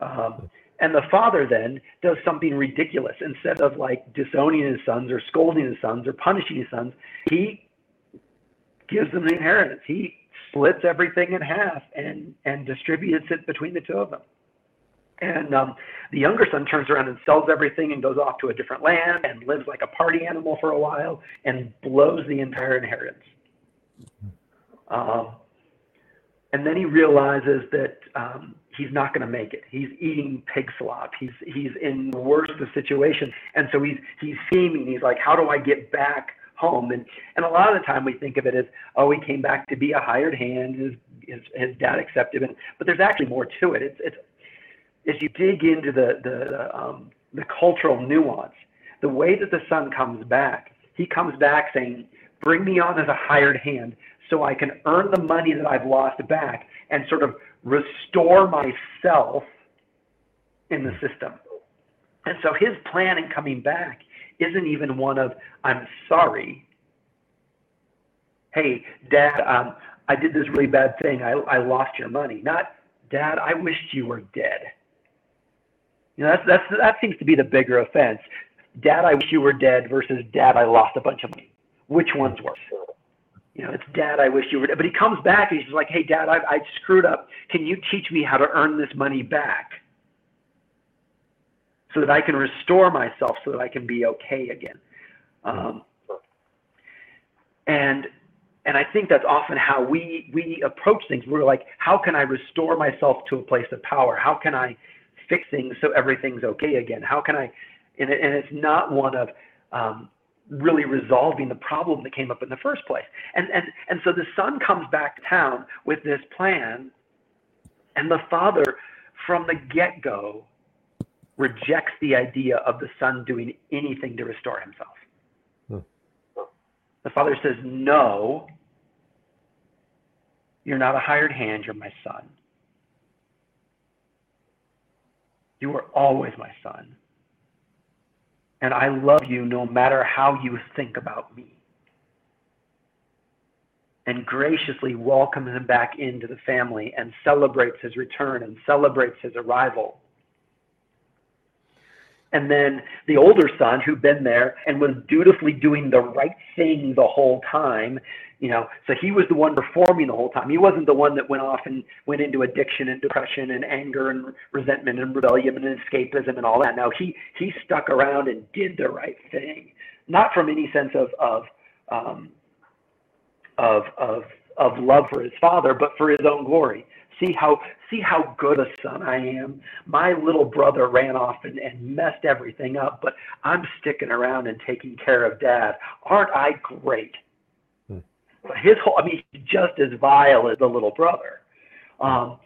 Speaker 2: Um, and the father then does something ridiculous. Instead of like disowning his sons or scolding his sons or punishing his sons, he gives them the inheritance. He splits everything in half and, and distributes it between the two of them. And um, the younger son turns around and sells everything and goes off to a different land and lives like a party animal for a while and blows the entire inheritance. Um, and then he realizes that um, he's not going to make it. He's eating pig slop. He's he's in the worst of situations, and so he's he's scheming. He's like, how do I get back home? And and a lot of the time we think of it as, oh, he came back to be a hired hand. His his, his dad accepted him, but there's actually more to it. It's it's as you dig into the the the, um, the cultural nuance, the way that the son comes back, he comes back saying, bring me on as a hired hand so I can earn the money that I've lost back and sort of restore myself in the system. And so his plan in coming back isn't even one of, I'm sorry. Hey, dad, um, I did this really bad thing. I, I lost your money. Not, dad, I wished you were dead. You know, that's, that's, that seems to be the bigger offense. Dad, I wish you were dead versus dad, I lost a bunch of money. Which one's worse? You know, it's dad, I wish you were, but he comes back and he's like, hey, dad, I, I screwed up. Can you teach me how to earn this money back so that I can restore myself so that I can be okay again? Um, and, and I think that's often how we, we approach things. We're like, how can I restore myself to a place of power? How can I fix things so everything's okay again? How can I, and, it, and it's not one of, um, really resolving the problem that came up in the first place. And, and, and so the son comes back to town with this plan, and the father, from the get go, rejects the idea of the son doing anything to restore himself. Hmm. The father says, No, you're not a hired hand, you're my son. You are always my son and I love you no matter how you think about me. And graciously welcomes him back into the family and celebrates his return and celebrates his arrival. And then the older son, who'd been there and was dutifully doing the right thing the whole time, you know, so he was the one performing the whole time. He wasn't the one that went off and went into addiction and depression and anger and resentment and rebellion and escapism and all that. Now he he stuck around and did the right thing, not from any sense of of um, of of of love for his father, but for his own glory. See how see how good a son I am. My little brother ran off and, and messed everything up, but I'm sticking around and taking care of dad. Aren't I great? But his whole, I mean, he's just as vile as the little brother. Um,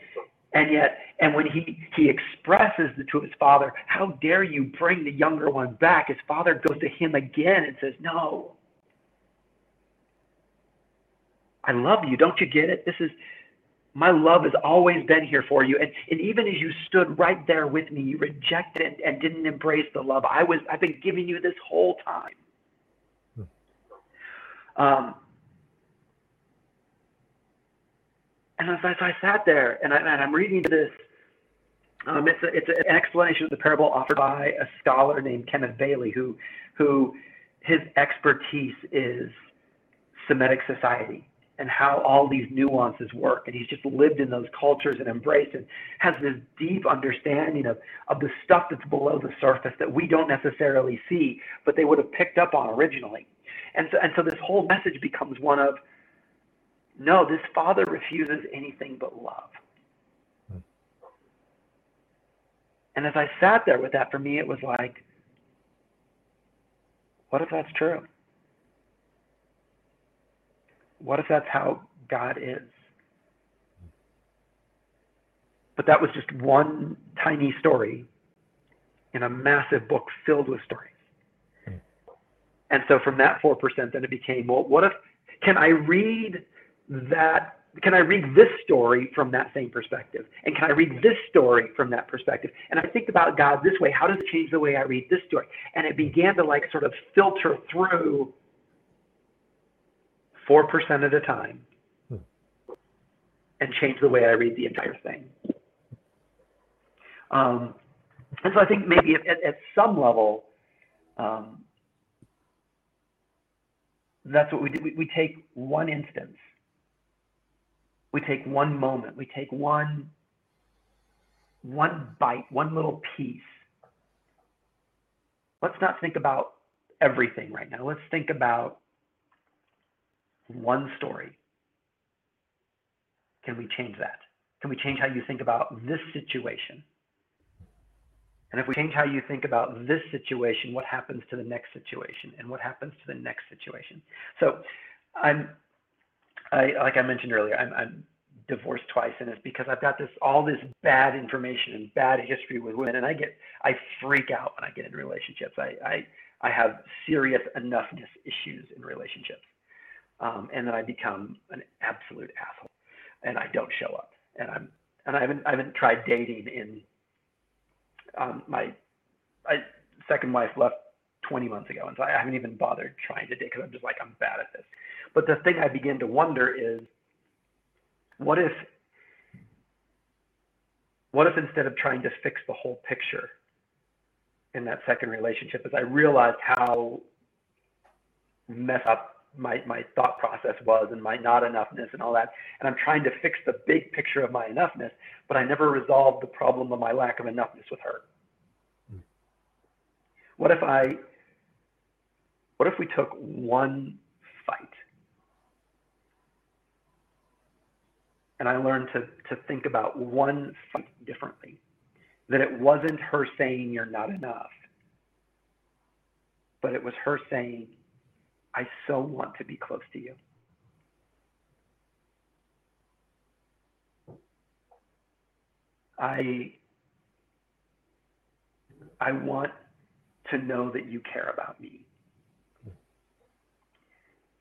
Speaker 2: and yet, and when he, he expresses to his father, how dare you bring the younger one back? His father goes to him again and says, no, I love you. Don't you get it? This is, my love has always been here for you. And, and even as you stood right there with me, you rejected and, and didn't embrace the love I was, I've been giving you this whole time. Hmm. Um, And as I, I sat there and, I, and I'm reading this, um, it's, a, it's an explanation of the parable offered by a scholar named Kenneth Bailey, who, who his expertise is Semitic society and how all these nuances work. And he's just lived in those cultures and embraced and has this deep understanding of, of the stuff that's below the surface that we don't necessarily see, but they would have picked up on originally. And so, and so this whole message becomes one of no, this father refuses anything but love. Hmm. And as I sat there with that, for me, it was like, what if that's true? What if that's how God is? But that was just one tiny story in a massive book filled with stories. Hmm. And so from that 4%, then it became, well, what if, can I read that can I read this story from that same perspective? And can I read this story from that perspective? And I think about God this way. How does it change the way I read this story? And it began to like sort of filter through 4% at a time and change the way I read the entire thing. Um, and so I think maybe at, at some level, um, that's what we do. We, we take one instance we take one moment, we take one one bite, one little piece. Let's not think about everything right now. Let's think about one story. Can we change that? Can we change how you think about this situation? And if we change how you think about this situation, what happens to the next situation? And what happens to the next situation? So I'm I, like I mentioned earlier, I'm, I'm divorced twice, and it's because I've got this all this bad information and bad history with women, and I get I freak out when I get in relationships. I I, I have serious enoughness issues in relationships, um, and then I become an absolute asshole, and I don't show up, and I'm and I haven't I haven't tried dating in um, my I, second wife left 20 months ago, and so I haven't even bothered trying to date because I'm just like I'm bad at this. But the thing I begin to wonder is, what if, what if instead of trying to fix the whole picture in that second relationship, as I realized how messed up my, my thought process was and my not enoughness and all that. And I'm trying to fix the big picture of my enoughness, but I never resolved the problem of my lack of enoughness with her. Hmm. What if I, what if we took one fight and I learned to, to think about one fight differently. That it wasn't her saying you're not enough, but it was her saying, I so want to be close to you. I I want to know that you care about me.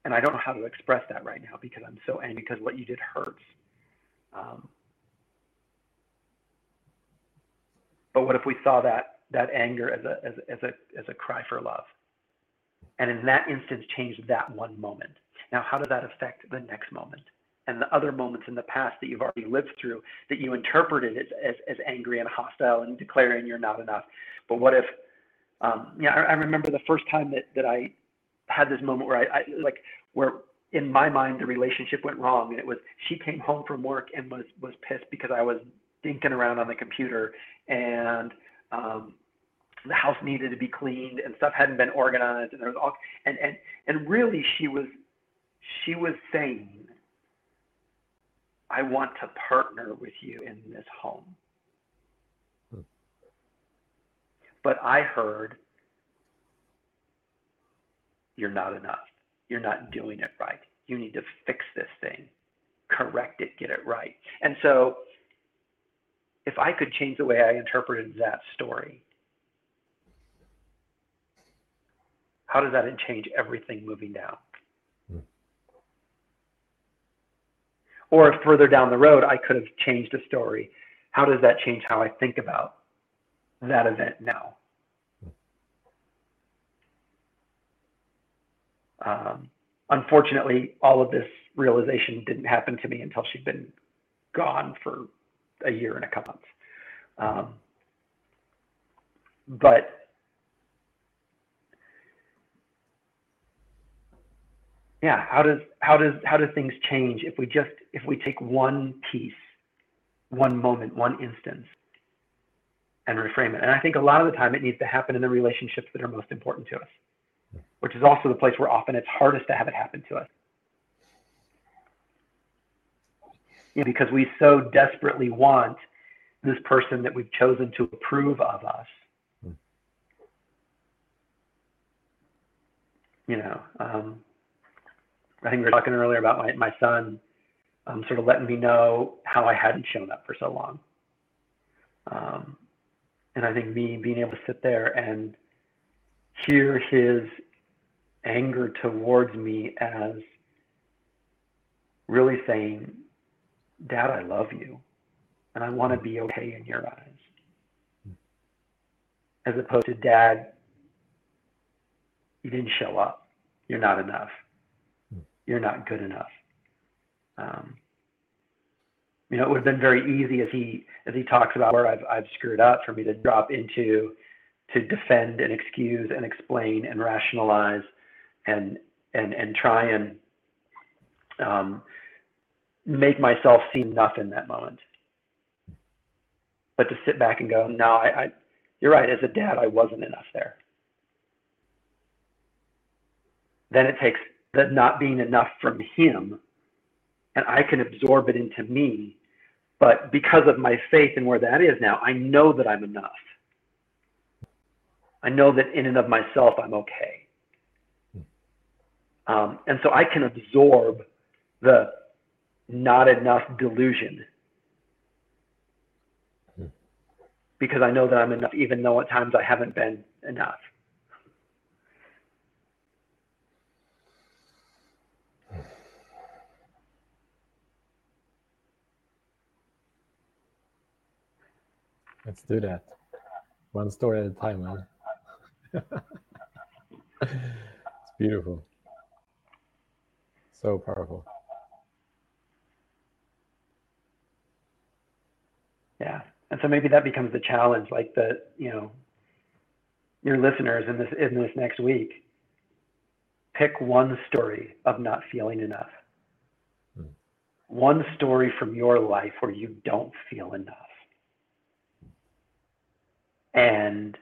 Speaker 2: And I don't know how to express that right now because I'm so angry because what you did hurts. Um, but what if we saw that that anger as a as, as a as a cry for love, and in that instance changed that one moment? Now, how does that affect the next moment? and the other moments in the past that you've already lived through that you interpreted as, as, as angry and hostile and declaring you're not enough. But what if, um, yeah, I, I remember the first time that, that I had this moment where I, I like, where in my mind the relationship went wrong and it was she came home from work and was was pissed because I was dinking around on the computer and um the house needed to be cleaned and stuff hadn't been organized and there was all and and and really she was she was saying I want to partner with you in this home. Hmm. But I heard you're not enough you're not doing it right. You need to fix this thing, correct it, get it right. And so, if I could change the way I interpreted that story, how does that change everything moving down? Hmm. Or if further down the road, I could have changed a story. How does that change how I think about that event now? Um, unfortunately, all of this realization didn't happen to me until she'd been gone for a year and a couple months. Um, but yeah, how does how does how do things change if we just if we take one piece, one moment, one instance, and reframe it? And I think a lot of the time it needs to happen in the relationships that are most important to us which is also the place where often it's hardest to have it happen to us. You know, because we so desperately want this person that we've chosen to approve of us. You know, um, I think we were talking earlier about my, my son um, sort of letting me know how I hadn't shown up for so long. Um, and I think me being able to sit there and hear his anger towards me as really saying, Dad, I love you, and I want to be okay in your eyes. As opposed to, Dad, you didn't show up. You're not enough. You're not good enough. Um, you know, it would have been very easy as he as he talks about where I've I've screwed up for me to drop into to defend and excuse and explain and rationalize and and and try and um, make myself seem enough in that moment. But to sit back and go, no, I, I you're right. As a dad, I wasn't enough there. Then it takes the not being enough from him, and I can absorb it into me. But because of my faith and where that is now, I know that I'm enough. I know that in and of myself, I'm okay. Um, and so I can absorb the not enough delusion because I know that I'm enough, even though at times I haven't been enough.
Speaker 1: Let's do that. One story at a time, man. it's beautiful. So powerful.
Speaker 2: Yeah. And so maybe that becomes the challenge, like the, you know, your listeners in this in this next week. Pick one story of not feeling enough. Hmm. One story from your life where you don't feel enough. And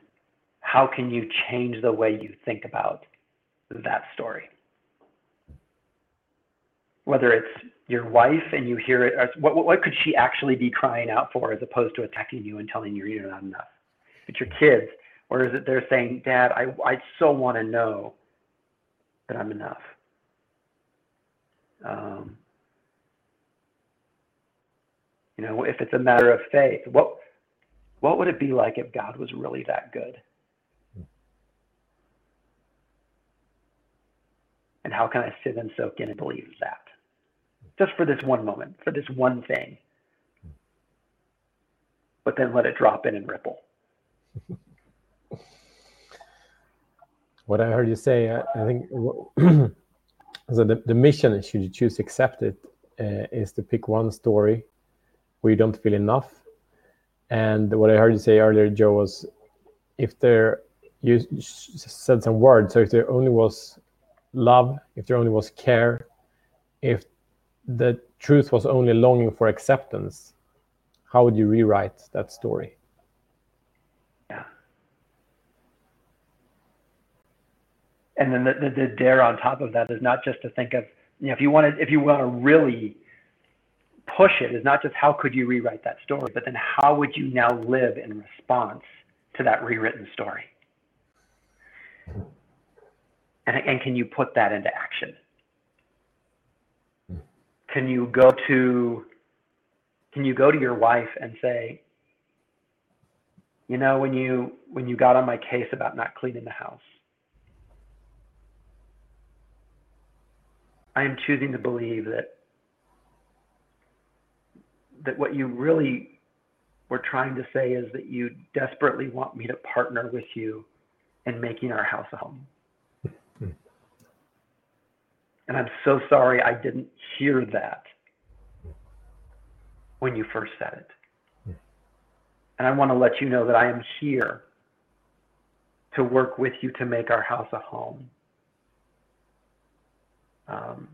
Speaker 2: how can you change the way you think about that story? Whether it's your wife and you hear it, what, what could she actually be crying out for as opposed to attacking you and telling you you're not enough? It's your kids, or is it they're saying, Dad, I, I so want to know that I'm enough? Um, you know, if it's a matter of faith, what what would it be like if God was really that good? And how can I sit and soak in and believe that? Just for this one moment, for this one thing. But then let it drop in and ripple.
Speaker 1: what I heard you say, I, I think so the, the mission, should you choose accept it, uh, is to pick one story where you don't feel enough and what I heard you say earlier, Joe, was if there you said some words. So if there only was love, if there only was care, if the truth was only longing for acceptance, how would you rewrite that story?
Speaker 2: Yeah. And then the, the, the dare on top of that is not just to think of, you know, if you want to, if you want to really push it is not just how could you rewrite that story, but then how would you now live in response to that rewritten story? And, and can you put that into action? Can you go to can you go to your wife and say, you know, when you when you got on my case about not cleaning the house, I am choosing to believe that that what you really were trying to say is that you desperately want me to partner with you in making our house a home. And I'm so sorry I didn't hear that when you first said it. And I want to let you know that I am here to work with you to make our house a home. Um,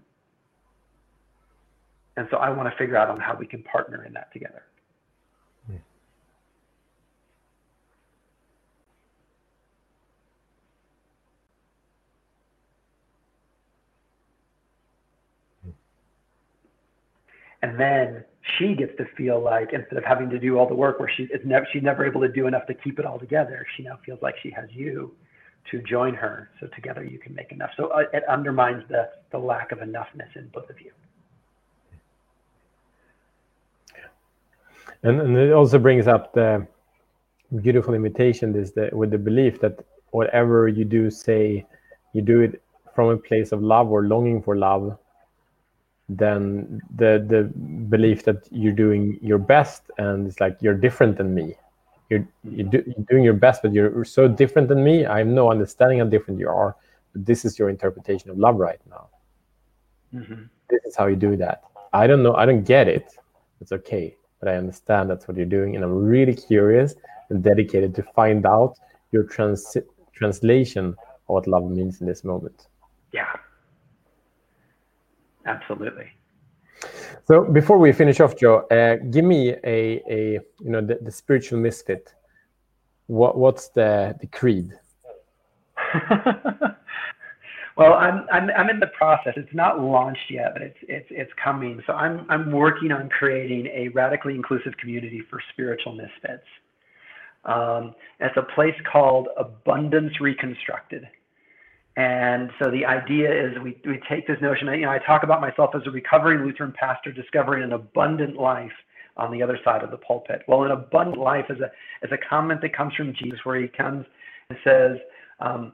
Speaker 2: and so I want to figure out on how we can partner in that together. And then she gets to feel like instead of having to do all the work where she is never she's never able to do enough to keep it all together, she now feels like she has you to join her. So together you can make enough. So uh, it undermines the the lack of enoughness in both of you.
Speaker 1: And, and it also brings up the beautiful invitation is that with the belief that whatever you do say you do it from a place of love or longing for love then the the belief that you're doing your best and it's like you're different than me. You're you're, do, you're doing your best but you're so different than me. I have no understanding how different you are. But this is your interpretation of love right now. Mm-hmm. this is how you do that. I don't know. I don't get it. It's okay but i understand that's what you're doing and i'm really curious and dedicated to find out your trans- translation of what love means in this moment
Speaker 2: yeah absolutely.
Speaker 1: So before we finish off, Joe, uh, give me a, a you know the, the spiritual misfit. What what's the the creed?
Speaker 2: well, I'm, I'm I'm in the process. It's not launched yet, but it's it's it's coming. So I'm I'm working on creating a radically inclusive community for spiritual misfits. Um, it's a place called Abundance Reconstructed. And so the idea is we, we take this notion, you know, I talk about myself as a recovering Lutheran pastor discovering an abundant life on the other side of the pulpit. Well, an abundant life is a, is a comment that comes from Jesus where he comes and says, um,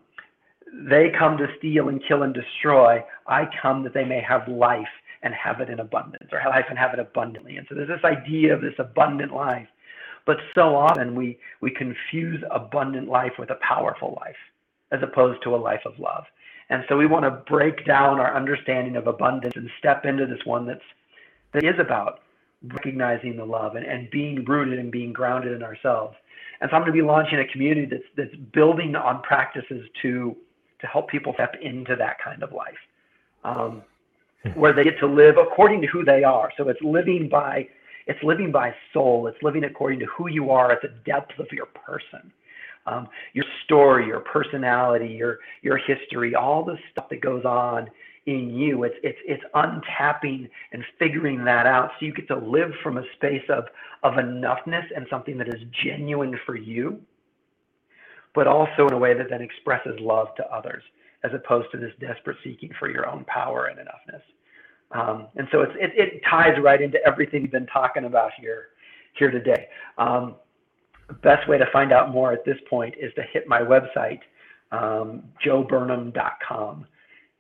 Speaker 2: they come to steal and kill and destroy. I come that they may have life and have it in abundance, or have life and have it abundantly. And so there's this idea of this abundant life. But so often we, we confuse abundant life with a powerful life as opposed to a life of love. And so we want to break down our understanding of abundance and step into this one that's that is about recognizing the love and, and being rooted and being grounded in ourselves. And so I'm going to be launching a community that's that's building on practices to to help people step into that kind of life, um, where they get to live according to who they are. So it's living by it's living by soul. It's living according to who you are at the depth of your person um, your story, your personality, your your history, all the stuff that goes on in you. It's it's it's untapping and figuring that out, so you get to live from a space of of enoughness and something that is genuine for you, but also in a way that then expresses love to others, as opposed to this desperate seeking for your own power and enoughness. Um, and so it, it ties right into everything we've been talking about here here today. Um, best way to find out more at this point is to hit my website, um, joeburnham.com.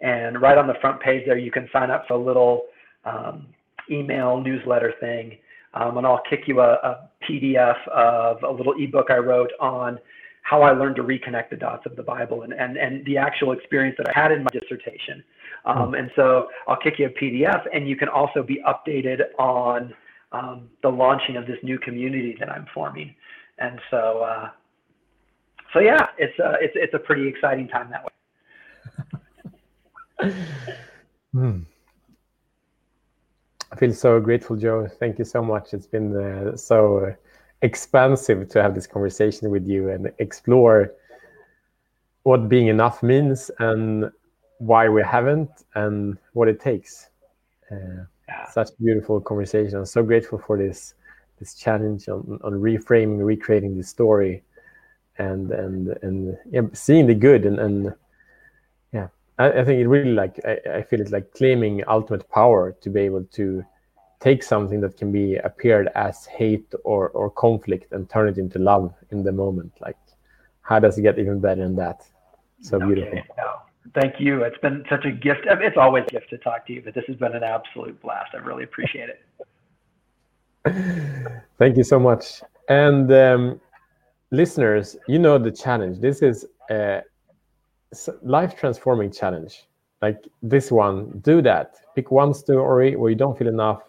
Speaker 2: And right on the front page there, you can sign up for a little um, email newsletter thing. Um, and I'll kick you a, a, PDF of a little ebook I wrote on how I learned to reconnect the dots of the Bible and, and, and the actual experience that I had in my dissertation. Um, hmm. and so I'll kick you a PDF, and you can also be updated on um, the launching of this new community that I'm forming and so uh, so yeah, it's a uh, it's it's a pretty exciting time that
Speaker 1: way. hmm. I feel so grateful, Joe. Thank you so much. It's been uh, so expansive to have this conversation with you and explore what being enough means and why we haven't and what it takes. Uh, yeah. Such beautiful conversation. I'm so grateful for this this challenge on, on reframing, recreating the story, and and and yeah, seeing the good and and yeah, I, I think it really like I, I feel it's like claiming ultimate power to be able to take something that can be appeared as hate or or conflict and turn it into love in the moment. Like, how does it get even better than that? So okay. beautiful.
Speaker 2: No. Thank you. It's been such a gift. It's always a gift to talk to you, but this has been an absolute blast. I really appreciate it.
Speaker 1: Thank you so much. And um, listeners, you know the challenge. This is a life transforming challenge. Like this one, do that. Pick one story where you don't feel enough,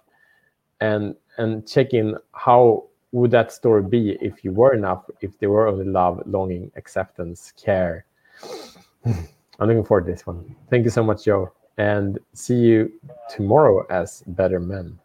Speaker 1: and and check in how would that story be if you were enough, if there were only love, longing, acceptance, care. I'm looking forward to this one. Thank you so much, Joe, and see you tomorrow as better men.